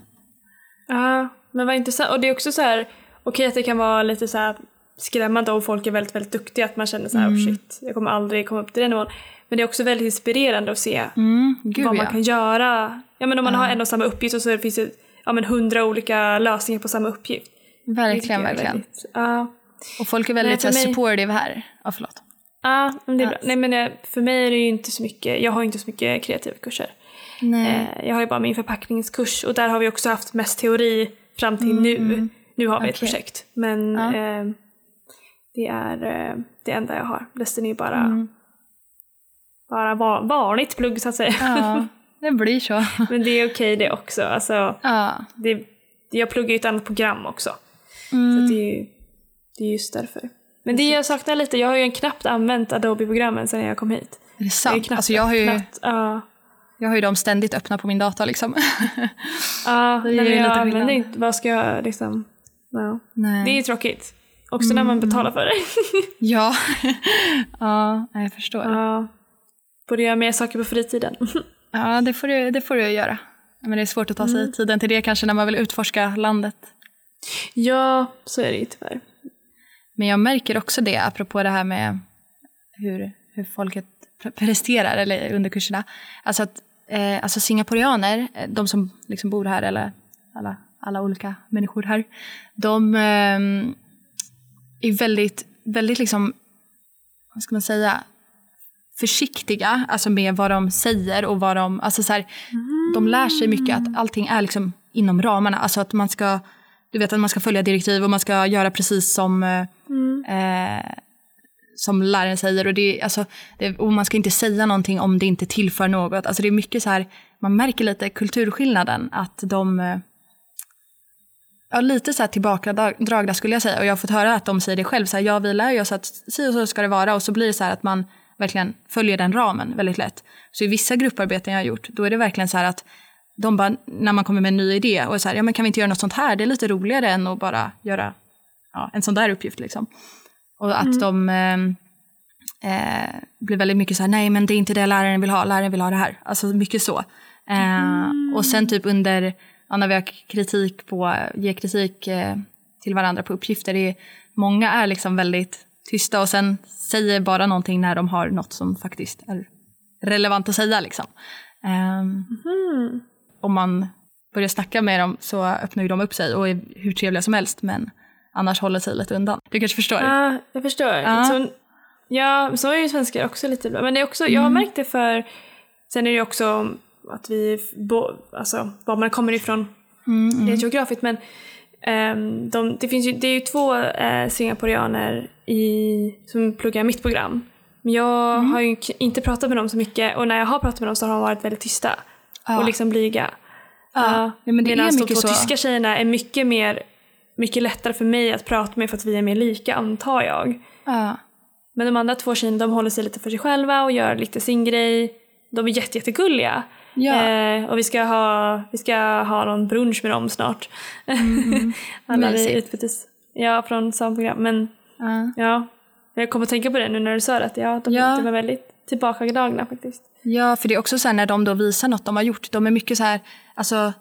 Ja, men vad intressant. Och det är också så här, okej att det kan vara lite så här skrämmande om folk är väldigt, väldigt duktiga, att man känner så här, Mm. oh shit, jag kommer aldrig komma upp till den nivån. Men det är också väldigt inspirerande att se Mm, gud vad ja. man kan göra. Ja men om man har en och samma uppgift och så finns det ja, men hundra olika lösningar på samma uppgift. Verkligen, verkligen. väldigt- Ja. Och folk är väldigt Nej, mig- supportive här. Ja, förlåt. Ja, men det är bra. Nej men eh, för mig är det ju inte så mycket, jag har inte så mycket kreativa kurser. Nej. Eh, Jag har ju bara min förpackningskurs och där har vi också haft mest teori fram till nu. Nu har vi ett Okej. projekt. Men Ja. eh, det är eh, det enda jag har. Resten är bara, Mm. bara va- vanligt plugg så att säga. Ja, det blir så. Men det är okej det också. Alltså, Ja. det, jag pluggar ju ett annat program också. Så Mm. att det, är ju, det är just därför. Men det jag saknar lite, jag har ju knappt använt Adobe-programmen sedan jag kom hit. Är det Jag, sant? knappt, Alltså jag, har ju, knappt, ja. jag har ju dem ständigt öppna på min data liksom. Ja, Det men ju jag lite använder inte, vad ska jag liksom, ja. Nej. Det är ju tråkigt. Också när man Mm. betalar för det. Ja. ja, jag förstår. ja. Borde göra mer saker på fritiden. Ja, det får du, det får du göra. Men det är svårt att ta sig tiden till det kanske när man vill utforska landet. ja, så är det ju tyvärr. Men jag märker också det, apropå det här med hur, hur folket pre- presterar eller under kurserna. Alltså att eh, alltså singaporianer, eh, de som liksom bor här, eller alla, alla olika människor här, de eh, är väldigt, väldigt liksom, vad ska man säga, försiktiga alltså med vad de säger och vad de, alltså så här, de lär sig mycket att allting är liksom inom ramarna, alltså att man ska, du vet att man ska följa direktiv och man ska göra precis som mm. eh, som läraren säger och, det, alltså, det, och man ska inte säga någonting om det inte tillför något. Alltså det är mycket så här, man märker lite kulturskillnaden att de eh, Ja, lite så här tillbakadragna skulle jag säga. Och jag har fått höra att de säger det själv. Så här, ja, vi lär ju oss att si och så ska det vara. Och så blir det så här att man verkligen följer den ramen väldigt lätt. Så i vissa grupparbeten jag har gjort, då är det verkligen så här att de bara, när man kommer med en ny idé och så här, ja men kan vi inte göra något sånt här? Det är lite roligare än att bara göra ja, en sån där uppgift liksom. Och att de eh, eh, blir väldigt mycket så här, nej men det är inte det läraren vill ha, läraren vill ha det här. Alltså mycket så. Eh, Och sen typ under, ja, när vi har kritik på, ger kritik eh, till varandra på uppgifter, det är, många är liksom väldigt tysta och sen säger bara någonting när de har något som faktiskt är relevant att säga liksom. Ehm, om man börjar snacka med dem så öppnar ju de upp sig och är hur trevliga som helst men annars håller sig lite undan. Du kanske förstår? Ja, jag förstår. Ja. Så, ja, så är ju svenskar också lite bra. Men det är också, jag har Mm. märkt det för, sen är det ju också att vi, bo, alltså var man kommer ifrån Mm, rent geografiskt, men ehm, de, det, finns ju, det är ju två eh, singaporeaner i, som pluggar mitt program. Men jag Mm. har ju inte pratat med dem så mycket och när jag har pratat med dem så har de varit väldigt tysta Ja. och liksom blyga. Ja. Ja, men det är Medan de två så. tyska tjejerna är mycket mer mycket lättare för mig att prata med för att vi är mer lika antar jag. Ja. Men de andra två tjejerna de håller sig lite för sig själva och gör lite sin grej. De är jätte, jättegulliga. Ja. Eh, och vi ska, ha, vi ska ha någon brunch med dem snart. Alla vi Mysigt. utbytes. Ja, från samma program. Men Ja. ja, jag kommer att tänka på det nu när du sa det. Att ja, de, Ja. var väldigt tillbakadragna faktiskt. Ja, för det är också så här när de då visar något de har gjort. De är mycket så här, alltså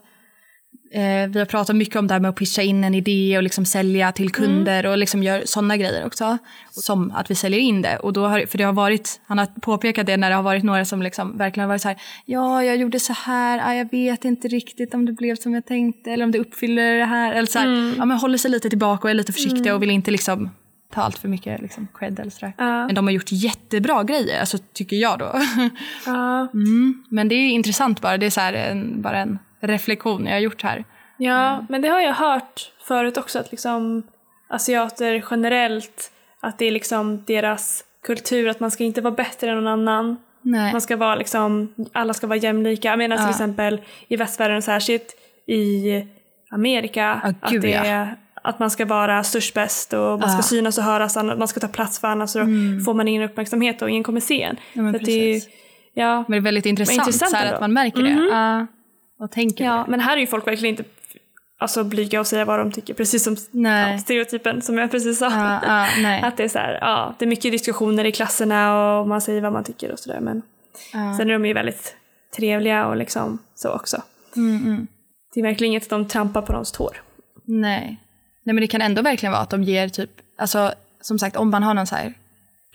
eh, vi har pratat mycket om det här med att pitcha in en idé och liksom sälja till kunder och liksom gör sådana grejer också. Som att vi säljer in det. Och då har, för det har varit, han har påpekat det när det har varit några som liksom verkligen har varit så här, ja jag gjorde så här, ah, jag vet inte riktigt om det blev som jag tänkte eller om det uppfyller det här. Eller så här, ja men håller sig lite tillbaka och är lite försiktiga och vill inte liksom ta allt för mycket liksom, cred eller sådär. Ja. Men de har gjort jättebra grejer, alltså tycker jag då. Ja. Mm. Men det är intressant bara. Det är så här en, bara en reflektion jag har gjort här. Ja, men det har jag hört förut också att liksom asiater generellt, att det är liksom deras kultur att man ska inte vara bättre än någon annan. Nej. Man ska vara liksom, alla ska vara jämlika. Medan till Ja. exempel i västvärlden särskilt i Amerika, Ja, att, det ja. att man ska vara störst bäst och man ska Ja. synas och höras, man ska ta plats för annars så får man ingen uppmärksamhet och ingen kommer se en. Mm. Ja, men det är, ja, Men det är väldigt intressant, intressant så att man märker det. Mhm. Och tänker ja, men här är ju folk verkligen inte alltså, blyga och säga vad de tycker, precis som ja, stereotypen som jag precis sa. Ja, ja. Att det är så här, ja, det är mycket diskussioner i klasserna och man säger vad man tycker och sådär. Men sen är de ju väldigt trevliga och liksom så också. Mm, mm. Det är verkligen inget att de trampar på någons tår. Nej. Nej, men det kan ändå verkligen vara att de ger typ, alltså som sagt om man har någon så här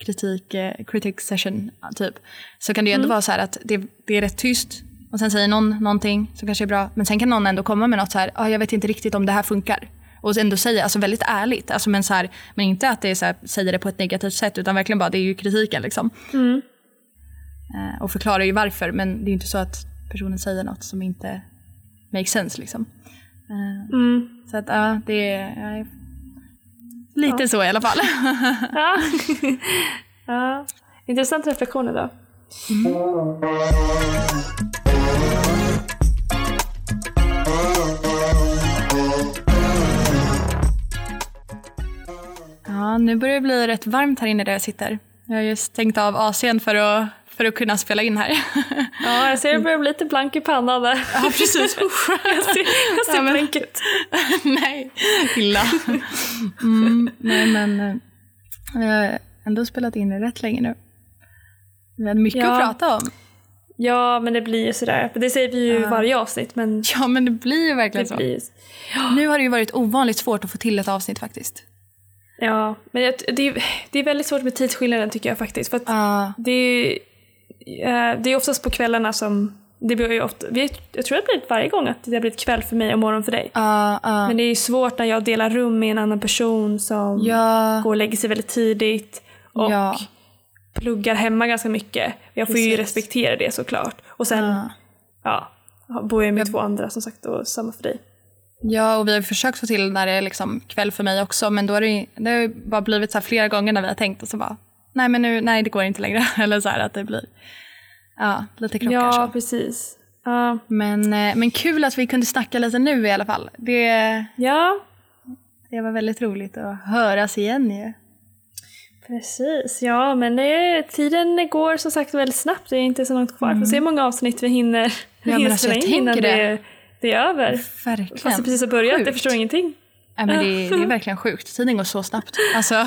kritik, eh, critic session typ, så kan det ju ändå vara så här att det, det är rätt tyst och sen säger någon någonting som kanske är bra, men sen kan någon ändå komma med något så här, ah, jag vet inte riktigt om det här funkar. Och ändå säga, alltså väldigt ärligt, alltså men, så här, men inte att det är så här, säger det på ett negativt sätt utan verkligen bara, det är ju kritiken liksom. Eh, och förklarar ju varför, men det är ju inte så att personen säger något som inte makes sense liksom. Eh, Mm. så att ja, det är ja, lite så i alla fall. Ja. ja. Intressant reflektion idag. Ja, nu börjar det bli rätt varmt här inne där jag sitter. Jag har just stängt av AC'n för att, för att kunna spela in här. Ja, jag ser det börjar bli lite blank i pannan där. ja, precis. Usch. Jag ser, jag ser Ja, men- blank ut. Nej, illa. Mm, nej, men eh, vi har ändå spelat in det rätt länge nu. Vi hade mycket Ja. att prata om. Ja, men det blir ju sådär. Det säger vi ju i varje avsnitt, men Ja, men det blir ju verkligen det så. blir Nu har det ju varit ovanligt svårt att få till ett avsnitt faktiskt. Ja, men jag, det, är, det är väldigt svårt med tidsskillnaden tycker jag faktiskt. För Ja, det, är, eh, det är oftast på kvällarna som... Det blir ju ofta, jag tror det har blivit varje gång att det har blivit kväll för mig och morgon för dig. ja, ja. Men det är ju svårt när jag delar rum med en annan person som Ja, går och lägger sig väldigt tidigt och Ja. pluggar hemma ganska mycket. Jag får ju Precis. respektera det såklart. Och sen ja. bor jag med två andra som sagt och samma för dig. Ja, och vi har försökt få till när det är liksom kväll för mig också, men då har det, det har bara blivit så här flera gånger när vi har tänkt och så bara, nej men nu, nej det går inte längre. Eller så här att det blir, ja, lite krockar Ja, så. precis. Ja. Men, eh, men kul att vi kunde snacka lite nu i alla fall. Det, ja, det var väldigt roligt att höras igen ju. Precis, ja men det, tiden går som sagt väldigt snabbt. Det är inte så långt kvar. Får se hur många avsnitt vi hinner, Mm. Ja, men hinner alltså, jag tänker det. det. Det, är över. Verkligen. Fast det precis har börjat, jag Sjukt. förstår ingenting. Ja, men det, det är verkligen sjukt. Tiden går så snabbt. Alltså,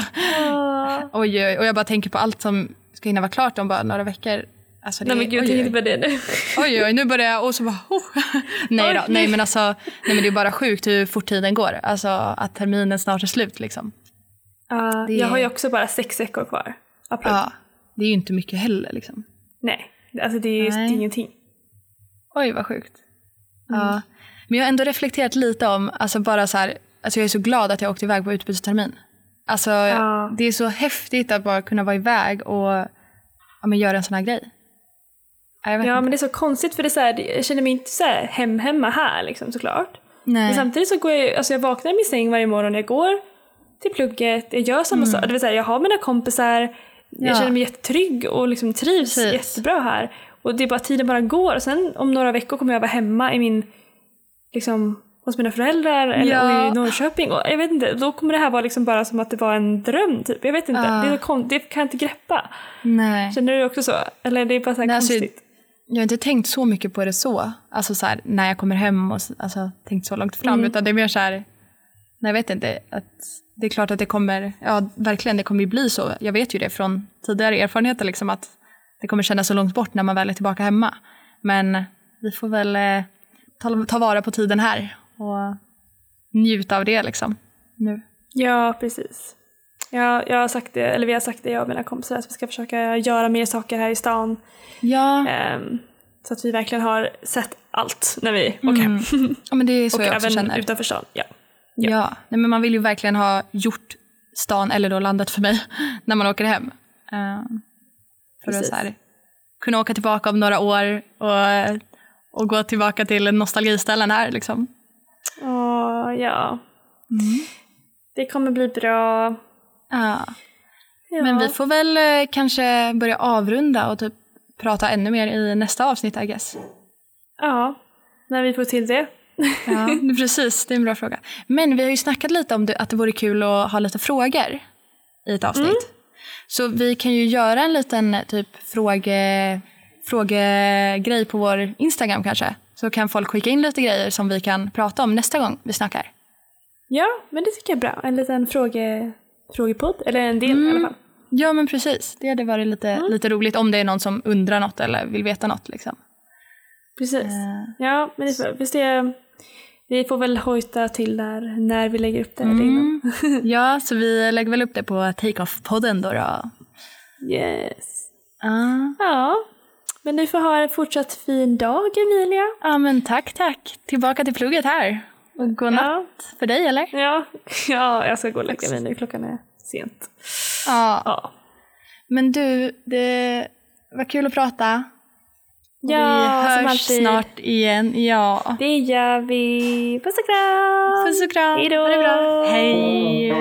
oj, oj, och jag bara tänker på allt som ska hinna vara klart om bara några veckor. Alltså, det, Nej men gud, oj, tänk inte på det nu. Oj, oj, nu börjar jag och så bara... Oh. Nej då, nej men alltså, nej men det är bara sjukt hur fort tiden går. Alltså att terminen snart är slut liksom. Ah, Det- Jag har ju också bara sex veckor kvar. April. Ja, det är ju inte mycket heller liksom. Nej, alltså det är, är ingenting. Oj vad sjukt. Ja. Men jag har ändå reflekterat lite om, alltså bara så här, alltså jag är så glad att jag åkte iväg på utbytestermin. Alltså Ja. det är så häftigt att bara kunna vara iväg och ja, men göra en sån här grej. Ja, inte. men det är så konstigt för det är så här, jag känner mig inte så här hem hemma här liksom såklart. Nej. Men samtidigt så går jag, alltså jag vaknar i min säng varje morgon, jag går till plugget, jag gör samma sak. Det vill säga jag har mina kompisar, Mm. Ja. jag känner mig jättetrygg och liksom trivs Precis. jättebra här. Och det är bara tiden bara går och sen om några veckor kommer jag vara hemma i min, liksom hos mina föräldrar eller Ja. i Norrköping. Och jag vet inte, då kommer det här vara liksom bara som att det var en dröm typ. Jag vet inte, Ja. det, kon- det kan jag inte greppa. Nej. Känner du också så? Eller det är bara så här Nej, alltså, konstigt? Jag har inte tänkt så mycket på det så. Alltså så här, när jag kommer hem och alltså, tänkt så långt fram. Mm. Utan det är mer så här, nej jag vet inte. Att det är klart att det kommer, ja verkligen det kommer ju bli så. Jag vet ju det från tidigare erfarenheter liksom att det kommer kännas så långt bort när man väl är tillbaka hemma. Men vi får väl eh, ta, ta vara på tiden här och njuta av det liksom. Nu. Ja, precis. Ja, jag har sagt det, eller vi har sagt det jag och mina kompisar att vi ska försöka göra mer saker här i stan. Ja, ehm, så att vi verkligen har sett allt när vi åker hem. ja men det är så och jag också även känner. utanför stan. Ja. Ja, Nej, men man vill ju verkligen ha gjort stan, eller då landet för mig, när man åker hem. Eh, för att Precis. så här, kunna åka tillbaka om några år och, och gå tillbaka till nostalgiställen här. Liksom. Åh, ja. Det kommer bli bra. Ja. Ja. Men vi får väl eh, kanske börja avrunda och typ prata ännu mer i nästa avsnitt, I guess. Ja, när vi får till det. Ja, precis. Det är en bra fråga. Men vi har ju snackat lite om det, att det vore kul att ha lite frågor i ett avsnitt. Så vi kan ju göra en liten typ fråge, frågegrej på vår Instagram kanske. Så kan folk skicka in lite grejer som vi kan prata om nästa gång vi snackar. Ja, men det tycker jag är bra. En liten fråge, frågepodd, eller en del Mm. i alla fall. Ja men precis, det hade varit lite, lite roligt om det är någon som undrar något eller vill veta något. Liksom. Precis. Eh, Ja, men det visst det, vi får väl hojta till där när vi lägger upp det här. Mm. Ja, så vi lägger väl upp det på Take-Off-podden då. då. Yes. Ja. Ja, men du får ha en fortsatt fin dag Emilia. ja men tack tack, tillbaka till plugget här. Och god natt Ja, för dig eller? ja, ja jag ska gå och lägga mig nu, klockan är sent. Ja. Ja, Men du, det var kul att prata. Ja, vi hörs som alltid. snart igen. Ja. Det gör vi. Puss och kram! Puss och kram! Hejdå! Ha det bra! Hej!